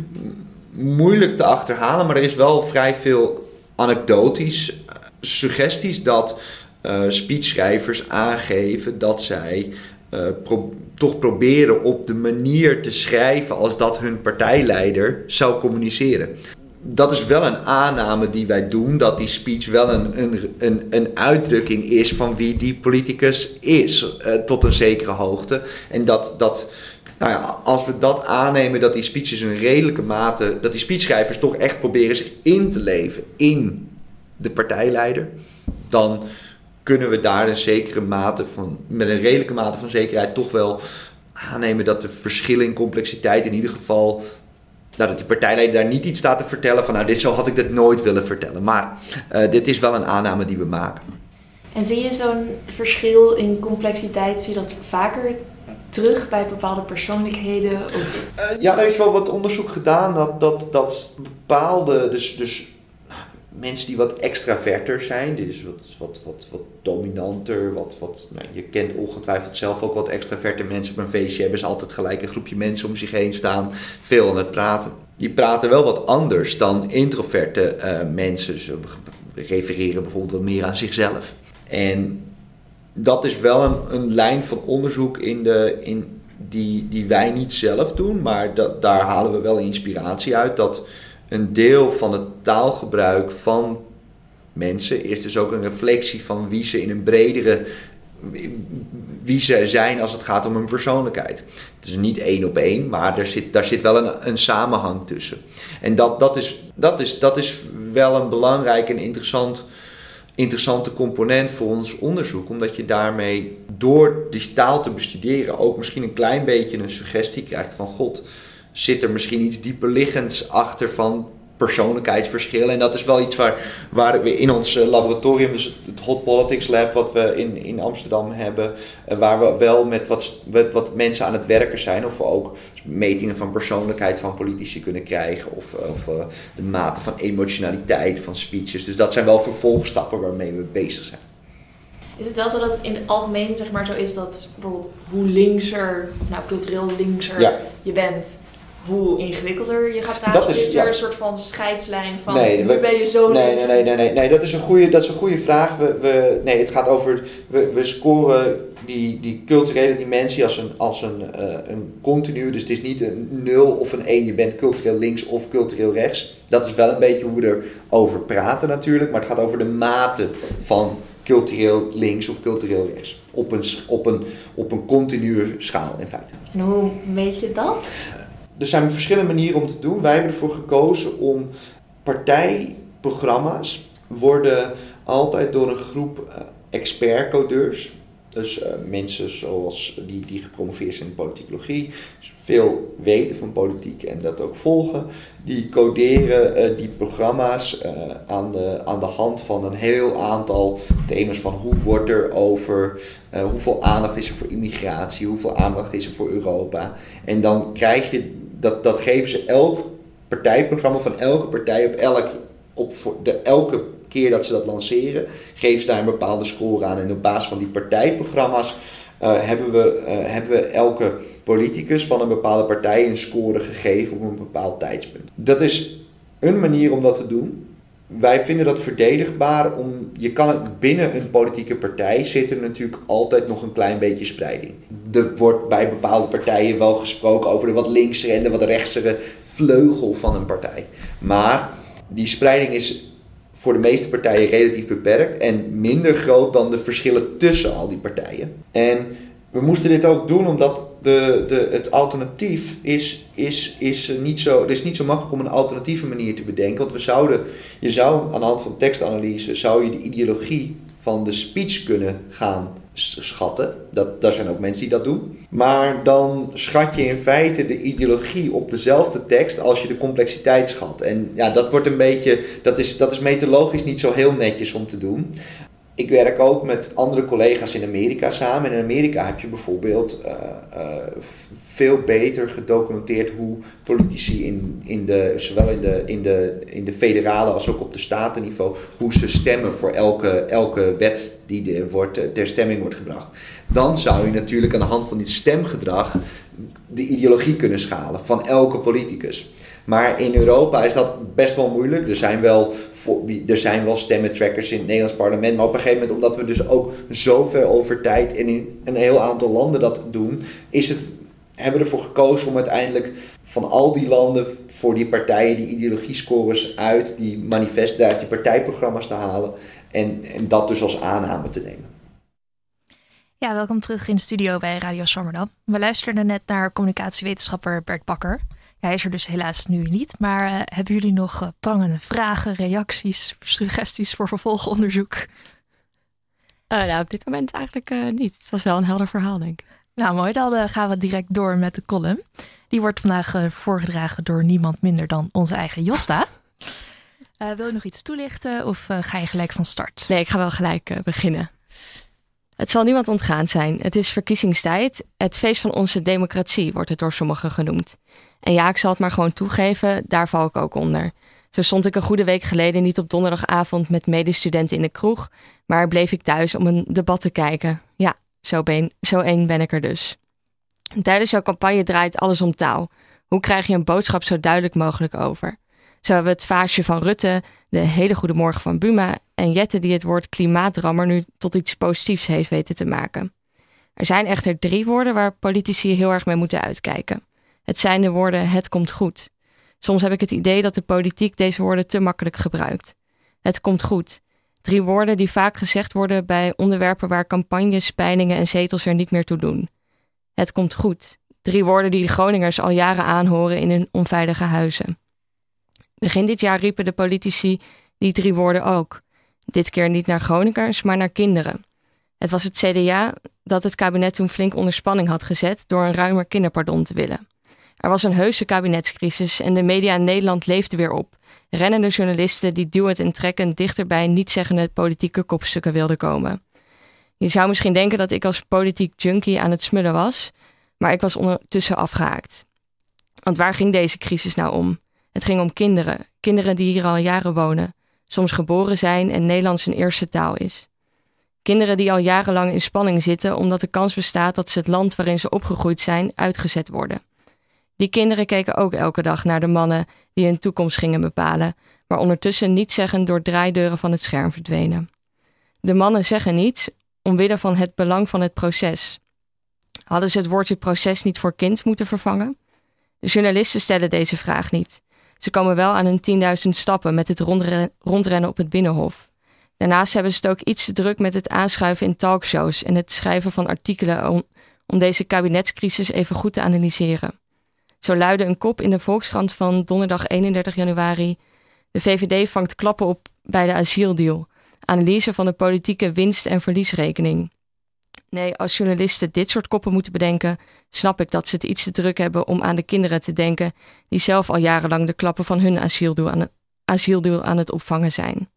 moeilijk te achterhalen, maar er is wel vrij veel anekdotisch suggesties dat uh, speechschrijvers aangeven dat zij pro toch proberen op de manier te schrijven als dat hun partijleider zou communiceren. Dat is wel een aanname die wij doen, dat die speech wel een, een, een, een uitdrukking is van wie die politicus is, uh, tot een zekere hoogte. En dat, dat, nou ja, als we dat aannemen, dat die speeches een redelijke mate, dat die speechschrijvers toch echt proberen zich in te leven in de partijleider, dan kunnen we daar een zekere mate van, met een redelijke mate van zekerheid toch wel aannemen dat de verschillen in complexiteit in ieder geval nou, dat die partijleider daar niet iets staat te vertellen van nou dit zo had ik dit nooit willen vertellen. Maar uh, dit is wel een aanname die we maken. En zie je zo'n verschil in complexiteit, zie je dat vaker terug bij bepaalde persoonlijkheden? Of? Uh, ja, er is wel wat onderzoek gedaan dat, dat, dat bepaalde, dus, dus mensen die wat extraverter zijn, dus wat, wat, wat, wat dominanter, wat, wat, nou, je kent ongetwijfeld zelf ook wat extraverte mensen op een feestje, hebben ze altijd gelijk een groepje mensen om zich heen staan, veel aan het praten. Die praten wel wat anders dan introverte uh, mensen. Ze refereren bijvoorbeeld wat meer aan zichzelf. En dat is wel een, een lijn van onderzoek in de, in die, die wij niet zelf doen, maar dat, daar halen we wel inspiratie uit. Dat een deel van het taalgebruik van mensen is dus ook een reflectie van wie ze in een bredere wie ze zijn als het gaat om hun persoonlijkheid. Het is niet één op één, maar er zit, daar zit wel een, een samenhang tussen. En dat, dat, is, dat, is, dat is wel een belangrijk en interessant, interessante component voor ons onderzoek, omdat je daarmee door die taal te bestuderen ook misschien een klein beetje een suggestie krijgt van God zit er misschien iets dieper liggends achter van persoonlijkheidsverschillen. En dat is wel iets waar, waar we in ons eh, laboratorium, dus het Hot Politics Lab wat we in, in Amsterdam hebben, eh, waar we wel met wat, wat mensen aan het werken zijn, of we ook metingen van persoonlijkheid van politici kunnen krijgen, of, of uh, de mate van emotionaliteit van speeches. Dus dat zijn wel vervolgstappen waarmee we bezig zijn. Is het wel zo dat het in het algemeen zeg maar zo is dat bijvoorbeeld hoe linkser, nou cultureel linkser ja. je bent, hoe ingewikkelder je gaat praten? Dat is, of is er ja. een soort van scheidslijn van Nee, nu ben je zo nee, nee, nee, nee, nee, nee, dat is een goede, dat is een goede vraag. We, we, nee, het gaat over, we, we scoren die, die culturele dimensie als een, als een, uh, een continu. Dus het is niet een 0 of een 1. Je bent cultureel links of cultureel rechts. Dat is wel een beetje hoe we erover praten natuurlijk. Maar het gaat over de mate van cultureel links of cultureel rechts. Op een, op een, op een continue schaal in feite. En hoe meet je dat? Er zijn verschillende manieren om te doen. Wij hebben ervoor gekozen om partijprogramma's worden altijd door een groep uh, expertcodeurs. Dus uh, mensen zoals die, die gepromoveerd zijn in politicologie, veel weten van politiek en dat ook volgen. Die coderen uh, die programma's aan, de, aan de hand van een heel aantal thema's van hoe wordt er over, hoeveel aandacht is er voor immigratie, hoeveel aandacht is er voor Europa. En dan krijg je, dat, dat geven ze elk partijprogramma van elke partij op, elk, op de, elke keer dat ze dat lanceren, geven ze daar een bepaalde score aan. En op basis van die partijprogramma's uh, hebben, we, uh, hebben we elke politicus van een bepaalde partij een score gegeven op een bepaald tijdspunt. Dat is een manier om dat te doen. Wij vinden dat verdedigbaar. Om, je kan binnen een politieke partij zit er natuurlijk altijd nog een klein beetje spreiding. Er wordt bij bepaalde partijen wel gesproken over de wat linksere en de wat rechtsere vleugel van een partij. Maar die spreiding is voor de meeste partijen relatief beperkt en minder groot dan de verschillen tussen al die partijen. En we moesten dit ook doen omdat de, de, het alternatief is, is, is niet zo, is niet zo makkelijk om een alternatieve manier te bedenken. Want we zouden, je zou aan de hand van tekstanalyse, zou je de ideologie van de speech kunnen gaan schatten. Dat, daar zijn ook mensen die dat doen. Maar dan schat je in feite de ideologie op dezelfde tekst als je de complexiteit schat. En ja, dat wordt een beetje, dat is, dat is methodologisch niet zo heel netjes om te doen. Ik werk ook met andere collega's in Amerika samen. En in Amerika heb je bijvoorbeeld uh, uh, veel beter gedocumenteerd hoe politici in, in de, zowel in de, in, de, in de federale als ook op de statenniveau, hoe ze stemmen voor elke, elke wet die de, wordt, ter stemming wordt gebracht. Dan zou je natuurlijk aan de hand van dit stemgedrag de ideologie kunnen schalen van elke politicus. Maar in Europa is dat best wel moeilijk. Er zijn wel, er zijn wel stemmentrackers in het Nederlands parlement. Maar op een gegeven moment, omdat we dus ook zoveel over tijd en in een heel aantal landen dat doen, is het, hebben we ervoor gekozen om uiteindelijk van al die landen voor die partijen die ideologiescores uit die manifesten, uit die partijprogramma's te halen. En, en dat dus als aanname te nemen. Ja, welkom terug in de studio bij Radio Swammerdam. We luisterden net naar communicatiewetenschapper Bert Bakker. Hij is er dus helaas nu niet, maar uh, hebben jullie nog uh, prangende vragen, reacties, suggesties voor vervolgonderzoek? Uh, nou, op dit moment eigenlijk niet. Het was wel een helder verhaal, denk ik. Nou, mooi. Dan gaan we direct door met de column. Die wordt vandaag voorgedragen door niemand minder dan onze eigen Josta. (laughs) wil je nog iets toelichten of ga je gelijk van start? Nee, ik ga wel gelijk beginnen. Het zal niemand ontgaan zijn. Het is verkiezingstijd. Het feest van onze democratie wordt het door sommigen genoemd. En ja, ik zal het maar gewoon toegeven, daar val ik ook onder. Zo stond ik een goede week geleden niet op donderdagavond met medestudenten in de kroeg, maar bleef ik thuis om een debat te kijken. Ja, zo, ben, zo één ben ik er dus. Tijdens jouw campagne draait alles om taal. Hoe krijg je een boodschap zo duidelijk mogelijk over? Zo hebben we het vaasje van Rutte, de hele goede morgen van Buma en Jette die het woord klimaatrammer nu tot iets positiefs heeft weten te maken. Er zijn echter drie woorden waar politici heel erg mee moeten uitkijken. Het zijn de woorden het komt goed. Soms heb ik het idee dat de politiek deze woorden te makkelijk gebruikt. Het komt goed. Drie woorden die vaak gezegd worden bij onderwerpen waar campagnes, peilingen en zetels er niet meer toe doen. Het komt goed. Drie woorden die de Groningers al jaren aanhoren in hun onveilige huizen. Begin dit jaar riepen de politici die drie woorden ook. Dit keer niet naar Groningers, maar naar kinderen. Het was het CDA dat het kabinet toen flink onder spanning had gezet door een ruimer kinderpardon te willen. Er was een heuse kabinetscrisis en de media in Nederland leefden weer op. Rennende journalisten die duwend en trekkend dichterbij niet-zeggende politieke kopstukken wilden komen. Je zou misschien denken dat ik als politiek junkie aan het smullen was, maar ik was ondertussen afgehaakt. Want waar ging deze crisis nou om? Het ging om kinderen, kinderen die hier al jaren wonen, soms geboren zijn en Nederlands hun eerste taal is. Kinderen die al jarenlang in spanning zitten omdat de kans bestaat dat ze het land waarin ze opgegroeid zijn uitgezet worden. Die kinderen keken ook elke dag naar de mannen die hun toekomst gingen bepalen, maar ondertussen niet zeggen door draaideuren van het scherm verdwenen. De mannen zeggen niets omwille van het belang van het proces. Hadden ze het woordje proces niet voor kind moeten vervangen? De journalisten stellen deze vraag niet. Ze komen wel aan hun 10.000 stappen met het rondrennen op het binnenhof. Daarnaast hebben ze het ook iets te druk met het aanschuiven in talkshows en het schrijven van artikelen om, om deze kabinetscrisis even goed te analyseren. Zo luidde een kop in de Volkskrant van donderdag 31 januari. De VVD vangt klappen op bij de asieldeal. Analyse van de politieke winst- en verliesrekening. Nee, als journalisten dit soort koppen moeten bedenken, snap ik dat ze het iets te druk hebben om aan de kinderen te denken die zelf al jarenlang de klappen van hun asieldoel aan, aan het opvangen zijn.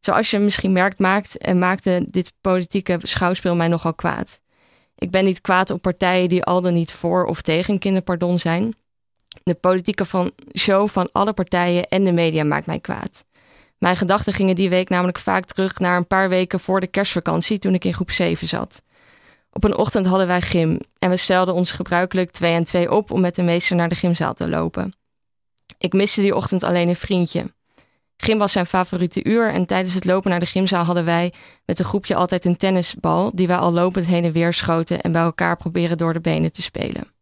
Zoals je misschien merkt, maakt en maakte dit politieke schouwspel mij nogal kwaad. Ik ben niet kwaad op partijen die al dan niet voor of tegen kinderpardon zijn. De politieke van show van alle partijen en de media maakt mij kwaad. Mijn gedachten gingen die week namelijk vaak terug naar een paar weken voor de kerstvakantie toen ik in groep 7 zat. Op een ochtend hadden wij gym en we stelden ons gebruikelijk twee en twee op om met de meester naar de gymzaal te lopen. Ik miste die ochtend alleen een vriendje. Gym was zijn favoriete uur en tijdens het lopen naar de gymzaal hadden wij met een groepje altijd een tennisbal die wij al lopend heen en weer schoten en bij elkaar proberen door de benen te spelen.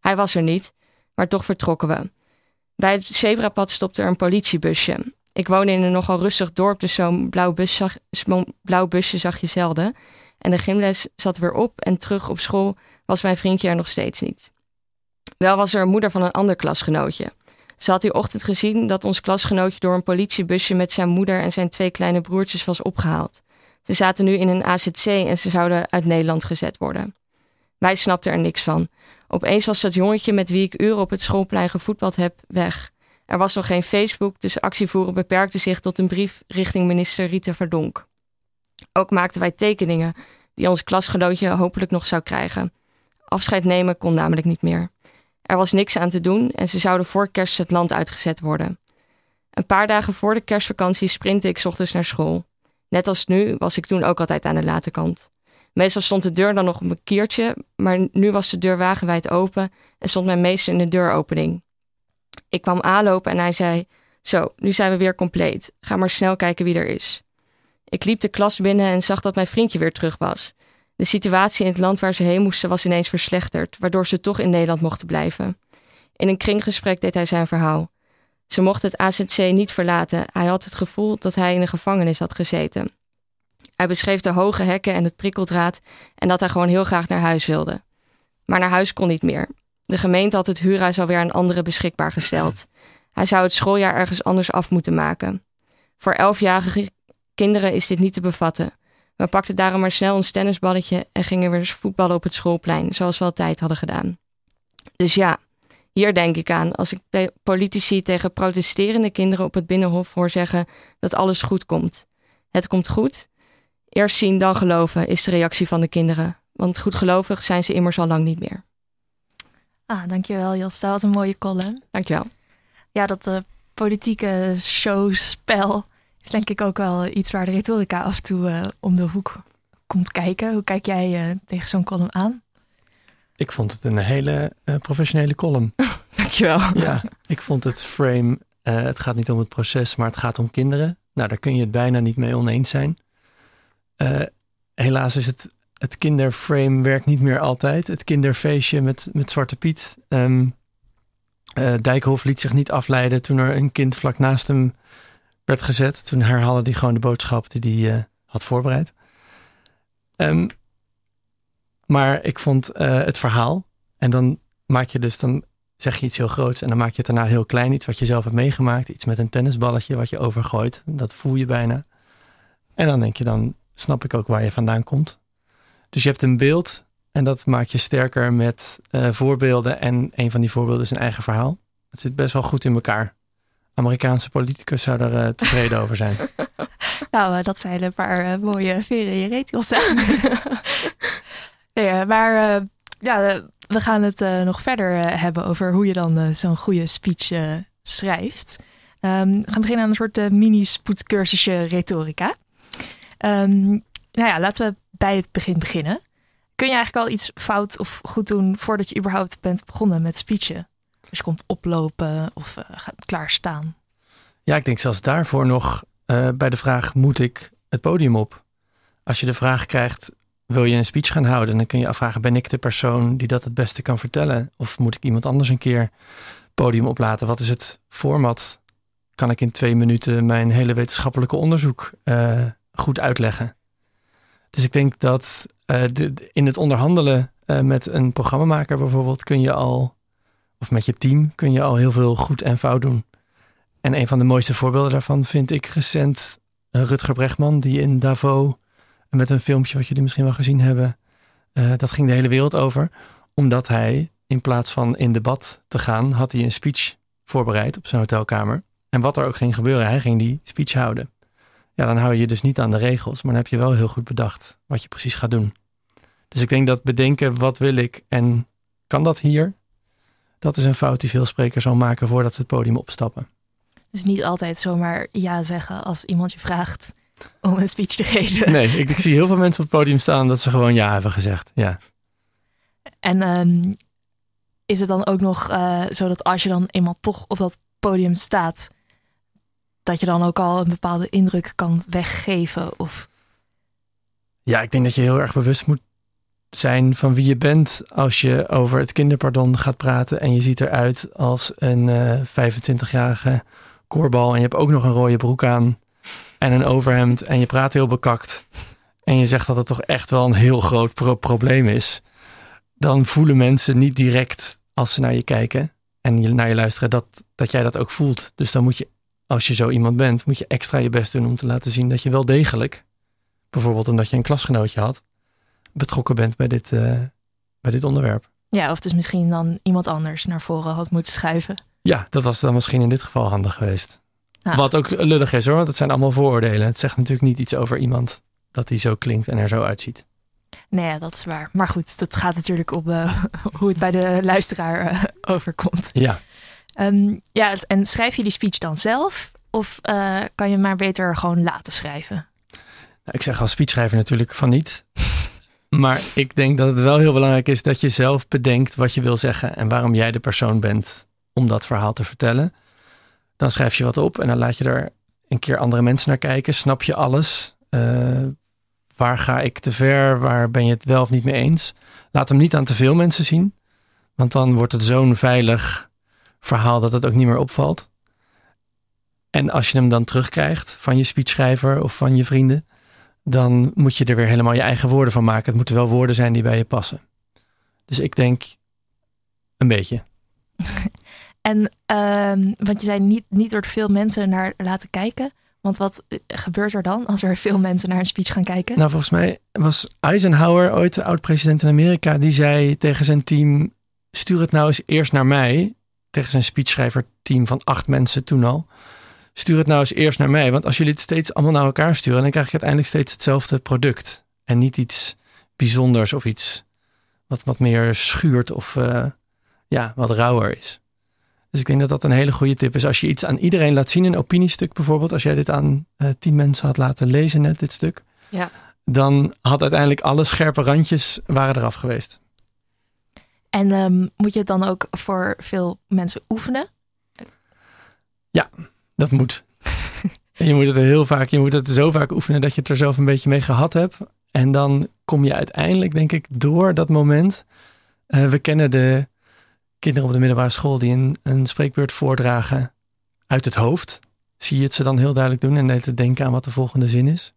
Hij was er niet, maar toch vertrokken we. Bij het zebrapad stopte er een politiebusje. Ik woonde in een nogal rustig dorp, dus zo'n blauw, zag, blauw busje zag je zelden. En de gymles zat weer op en terug op school was mijn vriendje er nog steeds niet. Wel was er een moeder van een ander klasgenootje. Ze had die ochtend gezien dat ons klasgenootje door een politiebusje met zijn moeder en zijn twee kleine broertjes was opgehaald. Ze zaten nu in een AZC en ze zouden uit Nederland gezet worden. Wij snapten er niks van. Opeens was dat jongetje met wie ik uren op het schoolplein gevoetbald heb weg. Er was nog geen Facebook, dus actievoeren beperkte zich tot een brief richting minister Rita Verdonk. Ook maakten wij tekeningen die ons klasgenootje hopelijk nog zou krijgen. Afscheid nemen kon namelijk niet meer. Er was niks aan te doen en ze zouden voor kerst het land uitgezet worden. Een paar dagen voor de kerstvakantie sprintte ik ochtends naar school. Net als nu was ik toen ook altijd aan de late kant. Meestal stond de deur dan nog op een kiertje, maar nu was de deur wagenwijd open en stond mijn meester in de deuropening. Ik kwam aanlopen en hij zei: Zo, nu zijn we weer compleet. Ga maar snel kijken wie er is. Ik liep de klas binnen en zag dat mijn vriendje weer terug was. De situatie in het land waar ze heen moesten was ineens verslechterd, waardoor ze toch in Nederland mochten blijven. In een kringgesprek deed hij zijn verhaal. Ze mochten het AZC niet verlaten. Hij had het gevoel dat hij in een gevangenis had gezeten. Hij beschreef de hoge hekken en het prikkeldraad en dat hij gewoon heel graag naar huis wilde. Maar naar huis kon niet meer. De gemeente had het huurhuis alweer aan anderen beschikbaar gesteld. Hij zou het schooljaar ergens anders af moeten maken. Voor elfjarige kinderen is dit niet te bevatten. We pakten daarom maar snel ons tennisballetje en gingen weer voetballen op het schoolplein, zoals we altijd hadden gedaan. Dus ja, hier denk ik aan als ik politici tegen protesterende kinderen op het binnenhof hoor zeggen dat alles goed komt. Het komt goed. Eerst zien, dan geloven is de reactie van de kinderen. Want goedgelovig zijn ze immers al lang niet meer. Ah, dankjewel Josta. Wat een mooie column. Dankjewel. Ja, dat uh, politieke showspel is denk ik ook wel iets waar de retorica af en toe uh, om de hoek komt kijken. Hoe kijk jij uh, tegen zo'n column aan? Ik vond het een hele professionele column. (laughs) Dankjewel. Ja, ik vond het frame, het gaat niet om het proces, maar het gaat om kinderen. Nou, daar kun je het bijna niet mee oneens zijn. helaas is het het kinderframe werkt niet meer altijd. Het kinderfeestje met, met Zwarte Piet. Um, Dijkhoff liet zich niet afleiden toen er een kind vlak naast hem werd gezet. Toen herhaalde hij gewoon de boodschap die hij uh, had voorbereid. Um, maar ik uh, het verhaal. En dan maak je dus, dan zeg je iets heel groots. En dan maak je het daarna heel klein. Iets wat je zelf hebt meegemaakt. Iets met een tennisballetje wat je overgooit. Dat voel je bijna. En dan denk je, dan snap ik ook waar je vandaan komt. Dus je hebt een beeld en dat maakt je sterker met uh, voorbeelden. En een van die voorbeelden is een eigen verhaal. Het zit best wel goed in elkaar. Amerikaanse politicus zou er uh, tevreden over zijn. (laughs) Nou, uh, dat zijn een paar mooie veren je reet, (laughs) maar ja, we gaan het nog verder hebben over hoe je dan zo'n goede speech schrijft. Um, we gaan beginnen aan een soort mini-spoedcursusje retorica. Um, nou ja, laten we bij het begin beginnen. Kun je eigenlijk al iets fout of goed doen voordat je überhaupt bent begonnen met speechen? Je komt oplopen of uh, gaat klaarstaan. Ja, ik denk zelfs daarvoor nog uh, bij de vraag: moet ik het podium op? Als je de vraag krijgt, wil je een speech gaan houden? Dan kun je afvragen, ben ik de persoon die dat het beste kan vertellen? Of moet ik iemand anders een keer podium oplaten? Wat is het format? Kan ik in twee minuten mijn hele wetenschappelijke onderzoek uh, goed uitleggen? Dus ik denk dat in het onderhandelen met een programmamaker bijvoorbeeld kun je al, of met je team, kun je al heel veel goed en fout doen. En een van de mooiste voorbeelden daarvan vind ik recent Rutger Bregman, die in Davos met een filmpje wat jullie misschien wel gezien hebben, uh, dat ging de hele wereld over. Omdat hij in plaats van in debat te gaan, had hij een speech voorbereid op zijn hotelkamer. En wat er ook ging gebeuren, hij ging die speech houden. Ja, dan hou je je dus niet aan de regels, maar dan heb je wel heel goed bedacht wat je precies gaat doen. Dus ik denk dat bedenken, wat wil ik en kan dat hier? Dat is een fout die veel sprekers al maken voordat ze het podium opstappen. Dus niet altijd zomaar ja zeggen als iemand je vraagt om een speech te geven. Nee, ik, ik, zie heel veel mensen op het podium staan dat ze gewoon ja hebben gezegd. Ja. En um, is het dan ook nog uh, zo dat als je dan eenmaal toch op dat podium staat, dat je dan ook al een bepaalde indruk kan weggeven? Of... Ja, ik denk dat je heel erg bewust moet zijn van wie je bent als je over het kinderpardon gaat praten en je ziet eruit als een uh, 25-jarige koorbal en je hebt ook nog een rode broek aan en een overhemd en je praat heel bekakt en je zegt dat het toch echt wel een heel groot pro probleem is, dan voelen mensen niet direct als ze naar je kijken en naar je luisteren dat, dat jij dat ook voelt. Dus dan moet je, als je zo iemand bent, moet je extra je best doen om te laten zien dat je wel degelijk, bijvoorbeeld omdat je een klasgenootje had, betrokken bent bij dit, uh, bij dit onderwerp. Ja, of dus misschien dan iemand anders naar voren had moeten schuiven. Ja, dat was dan misschien in dit geval handig geweest. Wat ook lullig is hoor, want het zijn allemaal vooroordelen. Het zegt natuurlijk niet iets over iemand dat hij zo klinkt en er zo uitziet. Nee, dat is waar. Maar goed, dat gaat natuurlijk op uh, (laughs) hoe het bij de luisteraar uh, overkomt. Ja. Um, ja, en schrijf je die speech dan zelf? Of uh, kan je maar beter gewoon laten schrijven? Nou, ik zeg als speechschrijver natuurlijk van niet. Maar ik denk dat het wel heel belangrijk is dat je zelf bedenkt wat je wil zeggen en waarom jij de persoon bent om dat verhaal te vertellen. Dan schrijf je wat op en dan laat je er een keer andere mensen naar kijken. Snap je alles? Uh, waar ga ik te ver? Waar ben je het wel of niet mee eens? Laat hem niet aan te veel mensen zien. Want dan wordt het zo'n veilig verhaal dat het ook niet meer opvalt. En als je hem dan terugkrijgt van je speechschrijver of van je vrienden, dan moet je er weer helemaal je eigen woorden van maken. Het moeten wel woorden zijn die bij je passen. Dus ik denk een beetje. (laughs) En um, want je zei niet, niet door veel mensen naar laten kijken. Want wat gebeurt er dan als er veel mensen naar een speech gaan kijken? Nou, volgens mij was Eisenhower ooit de oud-president in Amerika. Die zei tegen zijn team: stuur het nou eens eerst naar mij. Tegen zijn speechschrijver-team van acht mensen toen al. Stuur het nou eens eerst naar mij. Want als jullie het steeds allemaal naar elkaar sturen, dan krijg je uiteindelijk steeds hetzelfde product. En niet iets bijzonders of iets wat, wat meer schuurt of uh, ja, wat rauwer is. Dus ik denk dat dat een hele goede tip is. Als je iets aan iedereen laat zien, een opiniestuk bijvoorbeeld, als jij dit aan uh, tien mensen had laten lezen net, dit stuk, ja. dan had uiteindelijk alle scherpe randjes waren eraf geweest. En um, moet je het dan ook voor veel mensen oefenen? Ja, dat moet. (laughs) je moet het heel vaak, je moet het zo vaak oefenen dat je het er zelf een beetje mee gehad hebt. En dan kom je uiteindelijk, denk ik, door dat moment. Uh, we kennen de kinderen op de middelbare school die een, een spreekbeurt voordragen uit het hoofd. Zie je het ze dan heel duidelijk doen en te denken aan wat de volgende zin is.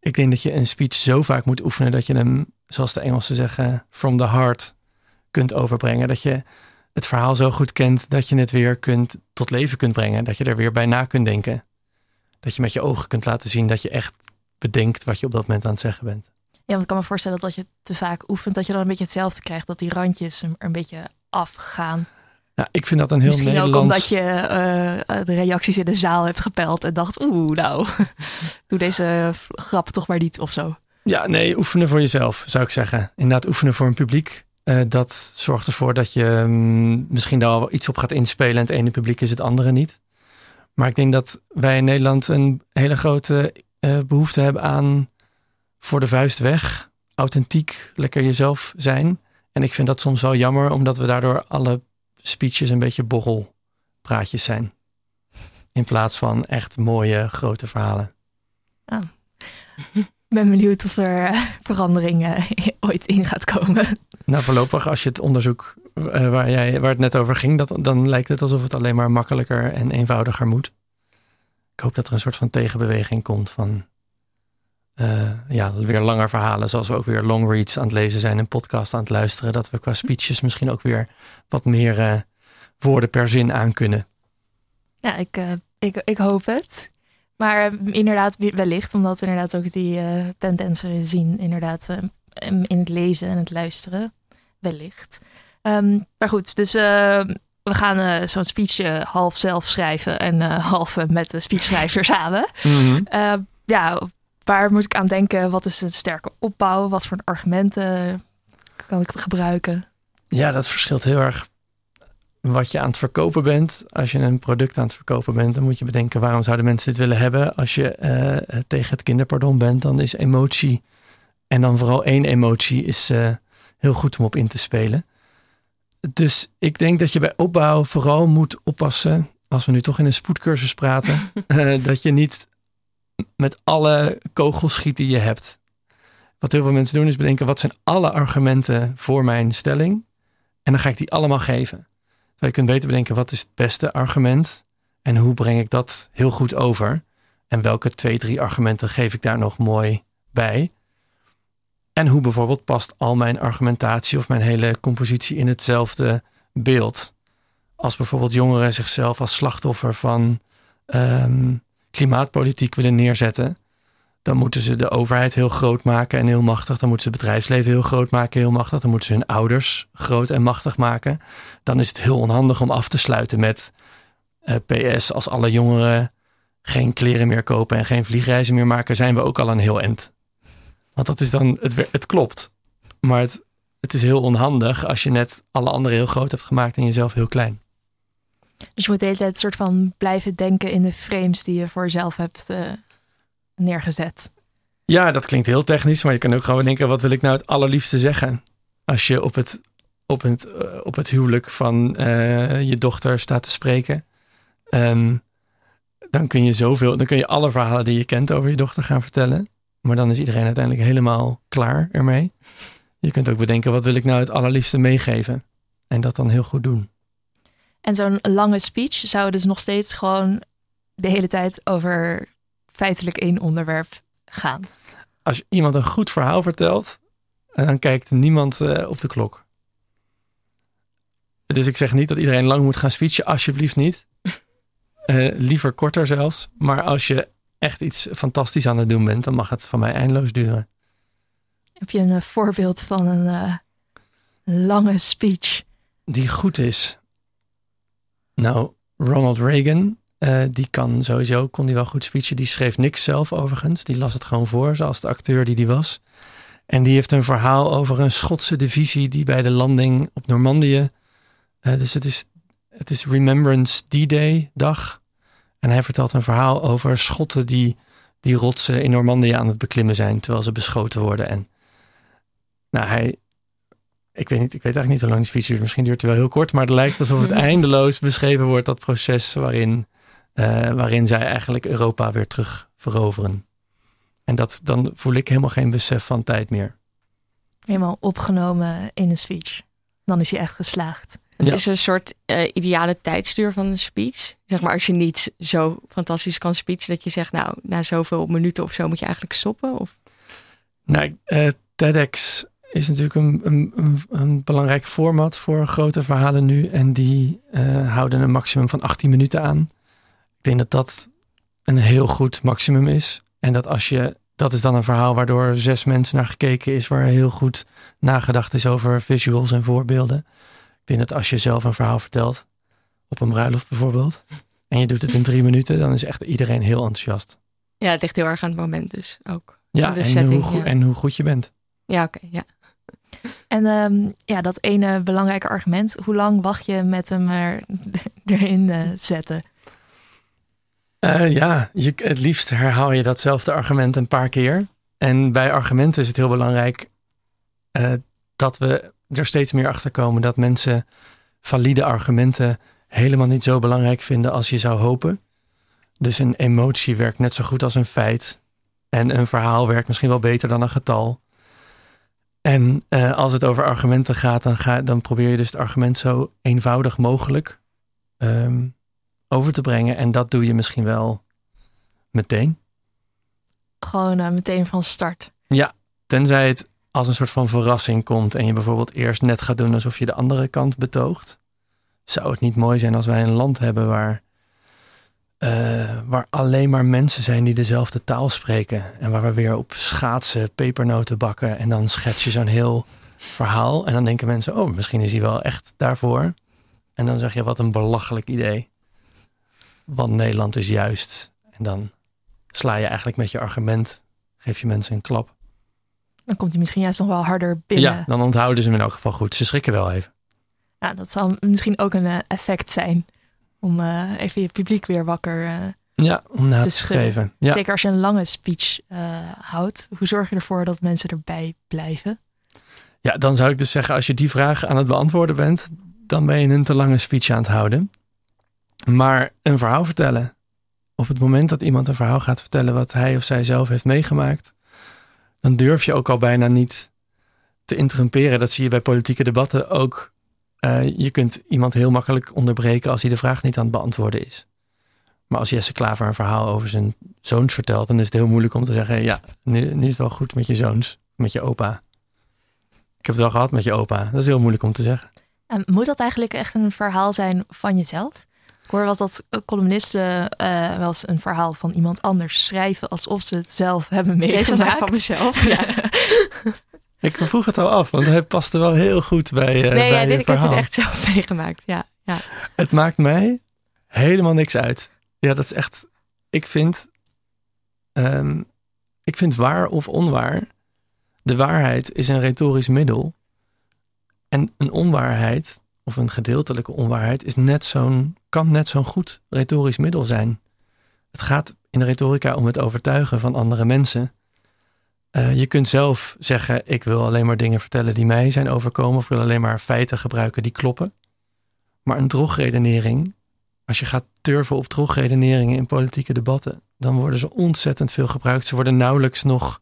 Ik denk dat je een speech zo vaak moet oefenen dat je hem, zoals de Engelsen zeggen, from the heart kunt overbrengen. Dat je het verhaal zo goed kent dat je het weer kunt tot leven kunt brengen. Dat je er weer bij na kunt denken. Dat je met je ogen kunt laten zien dat je echt bedenkt wat je op dat moment aan het zeggen bent. Ja, want ik kan me voorstellen dat als je te vaak oefent, dat je dan een beetje hetzelfde krijgt. Dat die randjes er een beetje afgaan. Nou, ik vind dat een heel Misschien Nederlands... ook omdat je uh, de reacties in de zaal hebt gepeld en dacht, oeh, nou, (laughs) doe deze grap toch maar niet of zo. Ja, nee, oefenen voor jezelf, zou ik zeggen. Inderdaad, oefenen voor een publiek. Uh, dat zorgt ervoor dat je um, misschien daar al iets op gaat inspelen en het ene publiek is het andere niet. Maar ik denk dat wij in Nederland een hele grote uh, behoefte hebben aan voor de vuist weg, authentiek, lekker jezelf zijn. En ik vind dat soms wel jammer, omdat we daardoor alle speeches een beetje borrelpraatjes zijn. In plaats van echt mooie grote verhalen. Oh. Ben benieuwd of er uh, verandering uh, (laughs) ooit in gaat komen. Nou, voorlopig, als je het onderzoek uh, waar, jij, waar het net over ging, dat, dan lijkt het alsof het alleen maar makkelijker en eenvoudiger moet. Ik hoop dat er een soort van tegenbeweging komt van ja, weer langer verhalen, zoals we ook weer long reads aan het lezen zijn en podcast aan het luisteren. Dat we qua speeches misschien ook weer wat meer woorden per zin aan kunnen. Ja, ik, ik, ik hoop het. Maar inderdaad, wellicht, omdat we inderdaad ook die uh, tendensen zien, inderdaad, uh, in het lezen en het luisteren. Wellicht. Um, maar goed, dus uh, we gaan zo'n speech half zelf schrijven en (laughs) half met de speechschrijver (laughs) samen. Mm -hmm. ja, waar moet ik aan denken? Wat is een sterke opbouw? Wat voor argumenten kan ik gebruiken? Ja, dat verschilt heel erg wat je aan het verkopen bent. Als je een product aan het verkopen bent, dan moet je bedenken waarom zouden mensen dit willen hebben. Als je uh, tegen het kinderpardon bent, dan is emotie en dan vooral één emotie is uh, heel goed om op in te spelen. Dus ik denk dat je bij opbouw vooral moet oppassen, als we nu toch in een spoedcursus praten, (laughs) dat je niet met alle kogels schiet die je hebt. Wat heel veel mensen doen is bedenken, wat zijn alle argumenten voor mijn stelling? En dan ga ik die allemaal geven je kunt beter bedenken wat is het beste argument en hoe breng ik dat heel goed over. En welke twee, drie argumenten geef ik daar nog mooi bij. En hoe bijvoorbeeld past al mijn argumentatie of mijn hele compositie in hetzelfde beeld. Als bijvoorbeeld jongeren zichzelf als slachtoffer van um, klimaatpolitiek willen neerzetten, dan moeten ze de overheid heel groot maken en heel machtig. Dan moeten ze het bedrijfsleven heel groot maken, heel machtig. Dan moeten ze hun ouders groot en machtig maken. Dan is het heel onhandig om af te sluiten met eh, PS. Als alle jongeren geen kleren meer kopen en geen vliegreizen meer maken, zijn we ook al een heel end. Want dat is dan, het, het klopt. Maar het, het is heel onhandig als je net alle anderen heel groot hebt gemaakt en jezelf heel klein. Dus je moet de hele tijd soort van blijven denken in de frames die je voor jezelf hebt uh neergezet. Ja, dat klinkt heel technisch, maar je kan ook gewoon denken: wat wil ik nou het allerliefste zeggen? Als je op het, op het, uh, op het huwelijk van uh, je dochter staat te spreken, um, dan kun je zoveel, dan kun je alle verhalen die je kent over je dochter gaan vertellen. Maar dan is iedereen uiteindelijk helemaal klaar ermee. Je kunt ook bedenken: wat wil ik nou het allerliefste meegeven? En dat dan heel goed doen. En zo'n lange speech zou dus nog steeds gewoon de hele tijd over feitelijk één onderwerp gaan. Als iemand een goed verhaal vertelt, dan kijkt niemand uh, op de klok. Dus ik zeg niet dat iedereen lang moet gaan speechen, alsjeblieft niet. Uh, (laughs) liever korter zelfs. Maar als je echt iets fantastisch aan het doen bent, dan mag het van mij eindeloos duren. Heb je een uh, voorbeeld van een uh, lange speech? Die goed is. Nou, Ronald Reagan uh, die kan sowieso, kon die wel goed speechen. Die schreef niks zelf overigens. Die las het gewoon voor, zoals de acteur die die was. En die heeft een verhaal over een Schotse divisie die bij de landing op Normandië. Uh, dus het is, het is Remembrance D-Day dag. En hij vertelt een verhaal over Schotten die die rotsen in Normandië aan het beklimmen zijn terwijl ze beschoten worden. En nou, hij, ik weet, niet, ik weet eigenlijk niet hoe lang die speech duurt. Misschien duurt het wel heel kort, maar het lijkt alsof het (laughs) eindeloos beschreven wordt, dat proces waarin uh, waarin zij eigenlijk Europa weer terug veroveren. En dat, dan voel ik helemaal geen besef van tijd meer. Helemaal opgenomen in een speech. Dan is hij echt geslaagd. Het is een soort uh, ideale tijdstuur van een speech. Zeg maar als je niet zo fantastisch kan speechen dat je zegt, nou, na zoveel minuten of zo moet je eigenlijk stoppen. Of? Nou, uh, TEDx is natuurlijk een, een, een, belangrijk format voor grote verhalen nu. En die houden een maximum van 18 minuten aan. Ik denk dat dat een heel goed maximum is. En dat als je, dat is dan een verhaal waardoor zes mensen naar gekeken is, waar heel goed nagedacht is over visuals en voorbeelden. Ik denk dat als je zelf een verhaal vertelt, op een bruiloft bijvoorbeeld, en je doet het in drie minuten, dan is echt iedereen heel enthousiast. Ja, het ligt heel erg aan het moment dus ook. Ja, en, setting, hoe, en hoe goed je bent. Ja, oké, ja. En um, ja, dat ene belangrijke argument, hoe lang wacht je met hem er, (laughs) erin uh, zetten? Uh, ja, je, het liefst herhaal je datzelfde argument een paar keer. En bij argumenten is het heel belangrijk uh, dat we er steeds meer achter komen dat mensen valide argumenten helemaal niet zo belangrijk vinden als je zou hopen. Dus een emotie werkt net zo goed als een feit. En een verhaal werkt misschien wel beter dan een getal. En uh, als het over argumenten gaat, dan, ga, dan probeer je dus het argument zo eenvoudig mogelijk um, over te brengen. En dat doe je misschien wel meteen. Gewoon uh, meteen van start. Ja, tenzij het als een soort van verrassing komt en je bijvoorbeeld eerst net gaat doen alsof je de andere kant betoogt. Zou het niet mooi zijn als wij een land hebben waar, uh, waar alleen maar mensen zijn die dezelfde taal spreken. En waar we weer op schaatsen pepernoten bakken en dan schets je zo'n heel verhaal. En dan denken mensen, oh, misschien is hij wel echt daarvoor. En dan zeg je, wat een belachelijk idee. Want Nederland is juist. En dan sla je eigenlijk met je argument, geef je mensen een klap. Dan komt hij misschien juist nog wel harder binnen. Ja, dan onthouden ze hem in elk geval goed. Ze schrikken wel even. Ja, dat zal misschien ook een uh, effect zijn. Om uh, even je publiek weer wakker uh, ja, om na te, te schrijven. Ja. Zeker als je een lange speech houdt. Hoe zorg je ervoor dat mensen erbij blijven? Ja, dan zou ik dus zeggen, als je die vraag aan het beantwoorden bent, dan ben je een te lange speech aan het houden. Maar een verhaal vertellen. Op het moment dat iemand een verhaal gaat vertellen wat hij of zij zelf heeft meegemaakt, dan durf je ook al bijna niet te interrumperen. Dat zie je bij politieke debatten ook. Uh, je kunt iemand heel makkelijk onderbreken als hij de vraag niet aan het beantwoorden is. Maar als Jesse Klaver een verhaal over zijn zoons vertelt, dan is het heel moeilijk om te zeggen: Ja, nu, nu is het wel goed met je zoons, met je opa. Ik heb het wel gehad met je opa. Dat is heel moeilijk om te zeggen. En moet dat eigenlijk echt een verhaal zijn van jezelf? Ik hoor wel dat columnisten uh, wel eens een verhaal van iemand anders schrijven alsof ze het zelf hebben meegemaakt. Deze van mezelf. (laughs) Ja. ik vroeg het al af, want hij paste wel heel goed bij. Uh, nee, bij ja, dit, ik heb het echt zelf (laughs) meegemaakt. Ja, ja. Het maakt mij helemaal niks uit. Ja, dat is echt. Ik vind. Um, ik vind waar of onwaar. De waarheid is een retorisch middel. En een onwaarheid of een gedeeltelijke onwaarheid is net zo'n, kan net zo'n goed retorisch middel zijn. Het gaat in de retorica om het overtuigen van andere mensen. Uh, je kunt zelf zeggen: Ik wil alleen maar dingen vertellen die mij zijn overkomen, of wil alleen maar feiten gebruiken die kloppen. Maar een drogredenering, als je gaat turven op drogredeneringen in politieke debatten, dan worden ze ontzettend veel gebruikt. Ze worden nauwelijks nog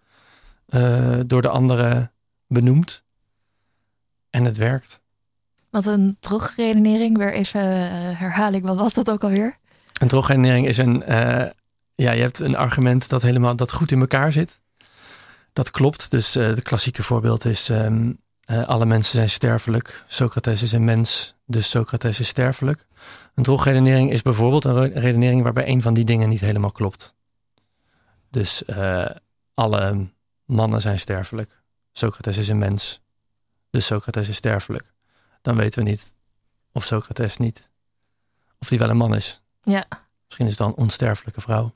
uh, door de anderen benoemd. En het werkt. Wat een drogredenering, weer even uh, herhaling, wat was dat ook alweer? Een drogredenering is een, uh, ja, je hebt een argument dat helemaal dat goed in elkaar zit. Dat klopt. Dus uh, het klassieke voorbeeld is: um, alle mensen zijn sterfelijk. Socrates is een mens, dus Socrates is sterfelijk. Een drogredenering is bijvoorbeeld een redenering waarbij een van die dingen niet helemaal klopt. Dus alle mannen zijn sterfelijk. Socrates is een mens, dus Socrates is sterfelijk dan weten we niet of Socrates niet, of die wel een man is. Ja. Misschien is het dan een onsterfelijke vrouw.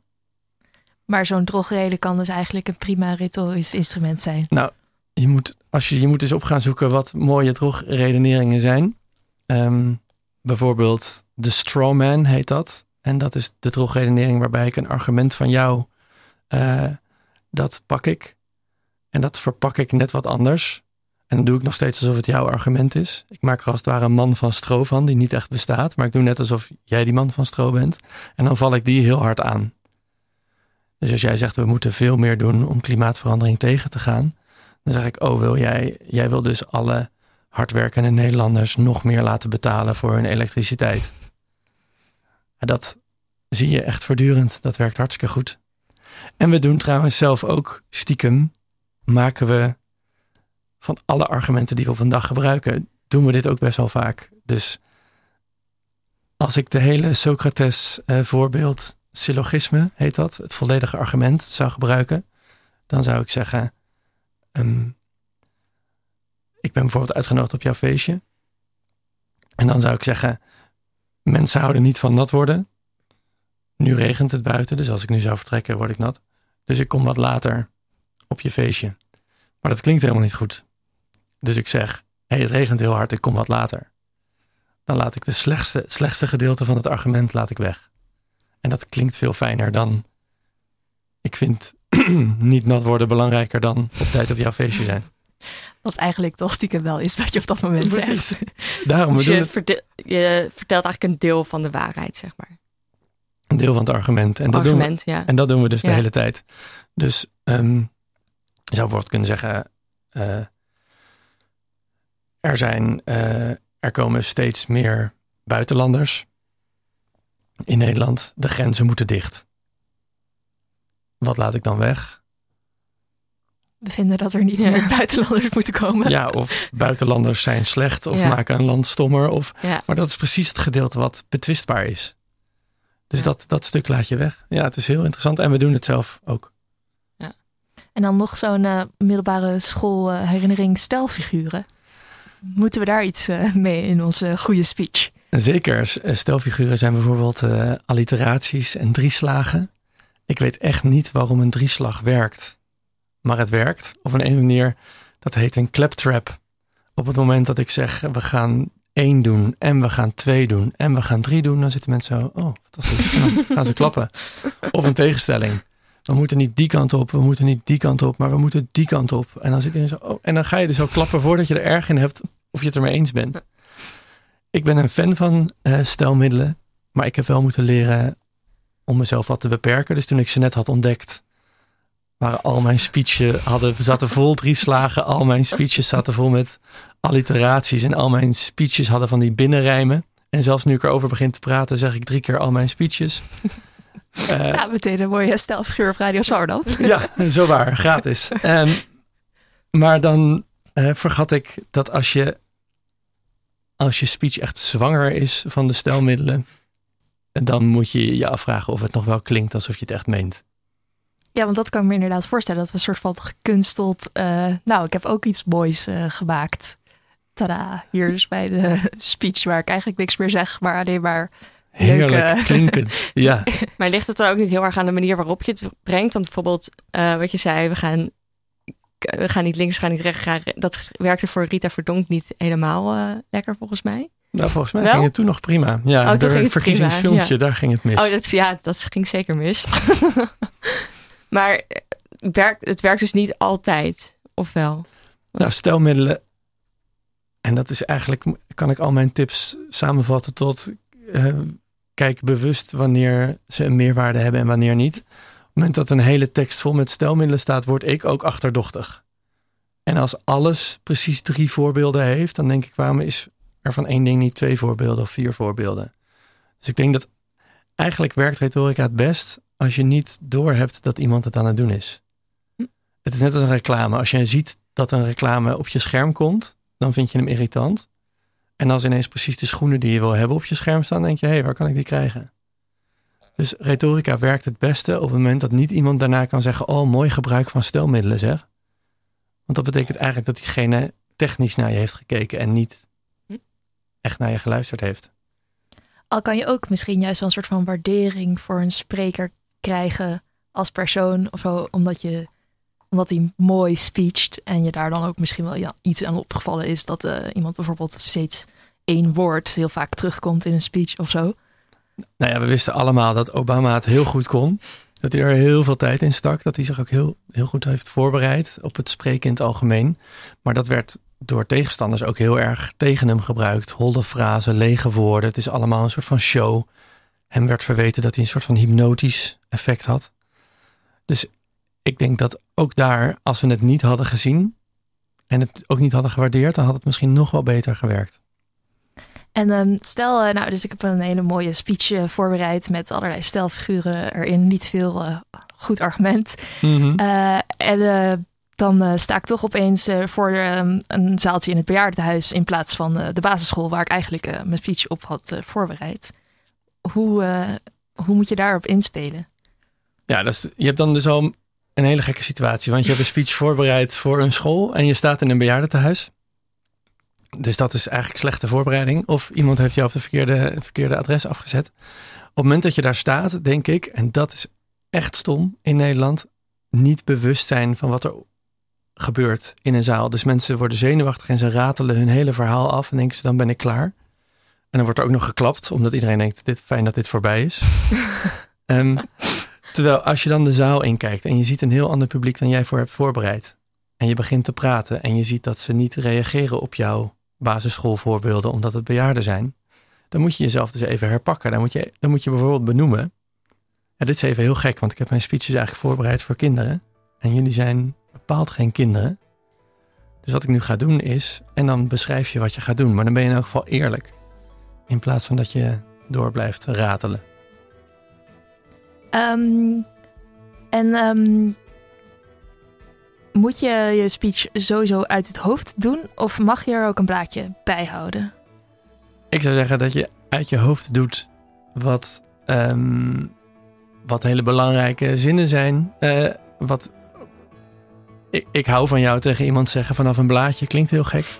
Maar zo'n drogreden kan dus eigenlijk een prima retorisch instrument zijn. Nou, je moet, als je, je moet eens op gaan zoeken wat mooie drogredeneringen zijn. Um, bijvoorbeeld de strawman heet dat. En dat is de drogredenering waarbij ik een argument van jou, uh, dat pak ik. En dat verpak ik net wat anders. En dan doe ik nog steeds alsof het jouw argument is. Ik maak er als het ware een man van stro van, die niet echt bestaat. Maar ik doe net alsof jij die man van stro bent. En dan val ik die heel hard aan. Dus als jij zegt, we moeten veel meer doen om klimaatverandering tegen te gaan. Dan zeg ik, oh wil jij, jij wil dus alle hardwerkende Nederlanders nog meer laten betalen voor hun elektriciteit. En dat zie je echt voortdurend. Dat werkt hartstikke goed. En we doen trouwens zelf ook stiekem, maken we van alle argumenten die we op een dag gebruiken, doen we dit ook best wel vaak. Dus als ik de hele Socrates uh, voorbeeld, syllogisme heet dat, het volledige argument zou gebruiken, dan zou ik zeggen, um, ik ben bijvoorbeeld uitgenodigd op jouw feestje. En dan zou ik zeggen, mensen houden niet van nat worden. Nu regent het buiten, dus als ik nu zou vertrekken, word ik nat. Dus ik kom wat later op je feestje. Maar dat klinkt helemaal niet goed. Dus ik zeg, hey, het regent heel hard, ik kom wat later. Dan laat ik de slechtste, het slechtste gedeelte van het argument laat ik weg. En dat klinkt veel fijner dan, ik vind (clears throat) niet nat worden belangrijker dan op tijd op jouw feestje zijn. Wat eigenlijk toch stiekem wel is wat je op dat moment Precies. zegt. Daarom dus je, het... verte je vertelt eigenlijk een deel van de waarheid, zeg maar. Een deel van het argument. En, argument, dat, doen we, ja. en dat doen we dus Ja. de hele tijd. Dus Ehm, je zou bijvoorbeeld kunnen zeggen, uh, er, zijn, uh, er komen steeds meer buitenlanders in Nederland. De grenzen moeten dicht. Wat laat ik dan weg? We vinden dat er niet meer buitenlanders (laughs) moeten komen. Ja, of buitenlanders zijn slecht of maken een land stommer. Of, Maar dat is precies het gedeelte wat betwistbaar is. Dus dat, dat stuk laat je weg. Ja, het is heel interessant en we doen het zelf ook. Ja. En dan nog zo'n uh, middelbare schoolherinnering uh, stelfiguren. Moeten we daar iets uh, mee in onze goede speech? Zeker. Stelfiguren zijn bijvoorbeeld uh, alliteraties en drieslagen. Ik weet echt niet waarom een drieslag werkt. Maar het werkt. Op een, een manier, dat heet een claptrap. Op het moment dat ik zeg, we gaan één doen en we gaan twee doen en we gaan drie doen, dan zitten mensen zo, oh, fantastisch. dan (laughs) gaan ze klappen. Of een tegenstelling. We moeten niet die kant op, we moeten niet die kant op, maar we moeten die kant op. En dan zit je zo, oh, en dan ga je dus zo klappen voordat je er erg in hebt of je het ermee eens bent. Ik ben een fan van uh, stelmiddelen, maar ik heb wel moeten leren om mezelf wat te beperken. Dus toen ik ze net had ontdekt, waren al mijn speeches, hadden, zaten vol drie slagen. Al mijn speeches zaten vol met alliteraties. En al mijn speeches hadden van die binnenrijmen. En zelfs nu ik erover begin te praten, zeg ik drie keer al mijn speeches. Uh, ja, meteen een mooie stelfiguur op Radio Zwaardam. (laughs) ja, zo waar, gratis. Um, maar dan uh, vergat ik dat als je, als je speech echt zwanger is van de stelmiddelen, dan moet je je afvragen of het nog wel klinkt alsof je het echt meent. Ja, want dat kan ik me inderdaad voorstellen. Dat we een soort van gekunsteld. Uh, nou, ik heb ook iets moois uh, gemaakt. Tada, hier dus bij de speech waar ik eigenlijk niks meer zeg, maar alleen maar. Heerlijk klinkend, (laughs) ja. maar ligt het dan ook niet heel erg aan de manier waarop je het brengt? Want bijvoorbeeld, uh, wat je zei, we gaan, we gaan niet links, we gaan niet rechts. Gaan, dat werkte voor Rita Verdonk niet helemaal lekker volgens mij. Nou, volgens mij Wel? ging het toen nog prima. Ja, oh, door het verkiezingsfilmpje, ja. daar ging het mis. Oh, dat, ja, dat ging zeker mis. (laughs) Maar werkt, het werkt dus niet altijd, of wel? Nou, stelmiddelen. En dat is eigenlijk, kan ik al mijn tips samenvatten tot uh, kijk bewust wanneer ze een meerwaarde hebben en wanneer niet. Op het moment dat een hele tekst vol met stelmiddelen staat, word ik ook achterdochtig. En als alles precies drie voorbeelden heeft, dan denk ik, waarom is er van één ding niet twee voorbeelden of vier voorbeelden? Dus ik denk dat eigenlijk werkt retorica het best als je niet doorhebt dat iemand het aan het doen is. Hm. Het is net als een reclame. Als je ziet dat een reclame op je scherm komt, dan vind je hem irritant. En als ineens precies de schoenen die je wil hebben op je scherm staan, denk je, hé, hey, waar kan ik die krijgen? Dus retorica werkt het beste op het moment dat niet iemand daarna kan zeggen, oh, mooi gebruik van stelmiddelen zeg. Want dat betekent eigenlijk dat diegene technisch naar je heeft gekeken en niet hm. echt naar je geluisterd heeft. Al kan je ook misschien juist wel een soort van waardering voor een spreker krijgen als persoon of zo, omdat je omdat hij mooi speecht en je daar dan ook misschien wel ja, iets aan opgevallen is dat uh, iemand bijvoorbeeld steeds één woord heel vaak terugkomt in een speech of zo. Nou ja, we wisten allemaal dat Obama het heel goed kon. Dat hij er heel veel tijd in stak. Dat hij zich ook heel, heel goed heeft voorbereid op het spreken in het algemeen. Maar dat werd door tegenstanders ook heel erg tegen hem gebruikt. Holde frasen, lege woorden. Het is allemaal een soort van show. Hem werd verweten dat hij een soort van hypnotisch effect had. Dus ik denk dat ook daar, als we het niet hadden gezien en het ook niet hadden gewaardeerd, dan had het misschien nog wel beter gewerkt. En um, stel, uh, nou, dus ik heb een hele mooie speech uh, voorbereid met allerlei stelfiguren erin. Niet veel uh, goed argument. Mm -hmm. en dan sta ik toch opeens voor um, een zaaltje in het bejaardenhuis in plaats van de basisschool waar ik eigenlijk mijn speech op had voorbereid. Hoe, hoe moet je daarop inspelen? Ja, dat is, je hebt dan dus al een hele gekke situatie. Want je hebt een speech voorbereid voor een school en je staat in een bejaardentehuis. Dus dat is eigenlijk slechte voorbereiding. Of iemand heeft jou op de verkeerde, verkeerde adres afgezet. Op het moment dat je daar staat, denk ik, en dat is echt stom in Nederland, niet bewust zijn van wat er gebeurt in een zaal. Dus mensen worden zenuwachtig en ze ratelen hun hele verhaal af en denken ze dan ben ik klaar. En dan wordt er ook nog geklapt, omdat iedereen denkt, dit fijn dat dit voorbij is. um, (laughs) Terwijl als je dan de zaal inkijkt en je ziet een heel ander publiek dan jij voor hebt voorbereid. En je begint te praten en je ziet dat ze niet reageren op jouw basisschoolvoorbeelden omdat het bejaarden zijn. Dan moet je jezelf dus even herpakken. Dan moet je, dan moet je bijvoorbeeld benoemen. Dit is even heel gek, want ik heb mijn speeches eigenlijk voorbereid voor kinderen. En jullie zijn bepaald geen kinderen. Dus wat ik nu ga doen is, en dan beschrijf je wat je gaat doen. Maar dan ben je in elk geval eerlijk. In plaats van dat je door blijft ratelen. Ehm, en ehm, moet je je speech sowieso uit het hoofd doen? Of mag je er ook een blaadje bij houden? Ik zou zeggen dat je uit je hoofd doet wat, ehm, wat hele belangrijke zinnen zijn. Eh, wat, ik, ik hou van jou tegen iemand zeggen vanaf een blaadje. Klinkt heel gek. (laughs)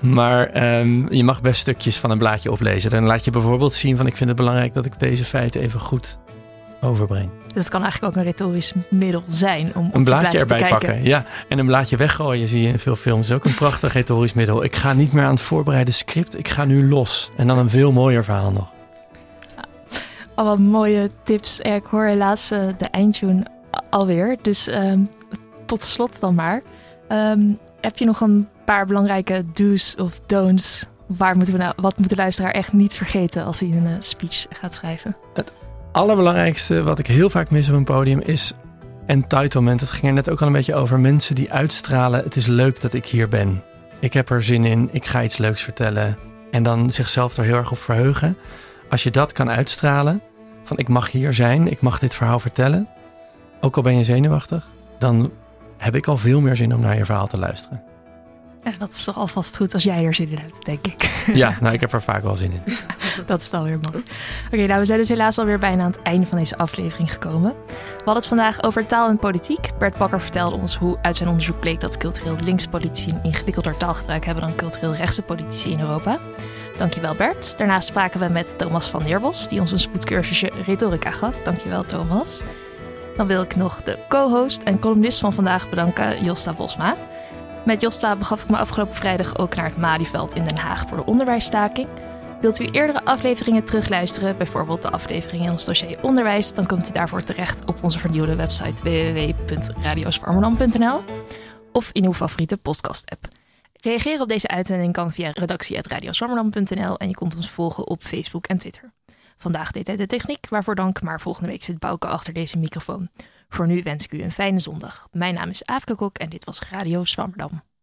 Maar je mag best stukjes van een blaadje oplezen. Dan laat je bijvoorbeeld zien van ik vind het belangrijk dat ik deze feiten even goed overbreng. Dus het kan eigenlijk ook een retorisch middel zijn om een blaadje erbij te pakken. Ja, en een blaadje weggooien zie je in veel films. ook een prachtig retorisch middel. Ik ga niet meer aan het voorbereiden script. Ik ga nu los. En dan een veel mooier verhaal nog. Allemaal mooie tips. Ik hoor helaas uh, de eindtune alweer. Dus uh, tot slot dan maar. Um, heb je nog een paar belangrijke do's of don'ts? Waar moeten we nou, wat moet de luisteraar echt niet vergeten als hij een uh, speech gaat schrijven? Het allerbelangrijkste wat ik heel vaak mis op een podium is entitlement. Het ging er net ook al een beetje over. Mensen die uitstralen: het is leuk dat ik hier ben. Ik heb er zin in. Ik ga iets leuks vertellen. En dan zichzelf er heel erg op verheugen. Als je dat kan uitstralen, van ik mag hier zijn, ik mag dit verhaal vertellen, ook al ben je zenuwachtig, dan heb ik al veel meer zin om naar je verhaal te luisteren. Ja, dat is toch alvast goed als jij er zin in hebt, denk ik. (laughs) Ja, nou, ik heb er vaak wel zin in. (laughs) dat is dan weer mooi. Oké, nou, we zijn dus helaas alweer bijna aan het einde van deze aflevering gekomen. We hadden het vandaag over taal en politiek. Bert Bakker vertelde ons hoe uit zijn onderzoek bleek dat cultureel linkse politici een ingewikkelder taalgebruik hebben dan cultureel rechtse politici in Europa. Dankjewel Bert. Daarna spraken we met Thomas van Neerbos, die ons een spoedcursusje retorica gaf. Dankjewel Thomas. Dan wil ik nog de co-host en columnist van vandaag bedanken, Josta Bosma. Met Josta begaf ik me afgelopen vrijdag ook naar het Malieveld in Den Haag voor de onderwijsstaking. Wilt u eerdere afleveringen terugluisteren, bijvoorbeeld de aflevering in ons dossier onderwijs, dan komt u daarvoor terecht op onze vernieuwde website www.radioswarmerdam.nl of in uw favoriete podcast-app. Reageren op deze uitzending kan via redactie.radioswarmerdam.nl en je kunt ons volgen op Facebook en Twitter. Vandaag deed hij de techniek, waarvoor dank, maar volgende week zit Bouke achter deze microfoon. Voor nu wens ik u een fijne zondag. Mijn naam is Aafke Kok en dit was Radio Zwammerdam.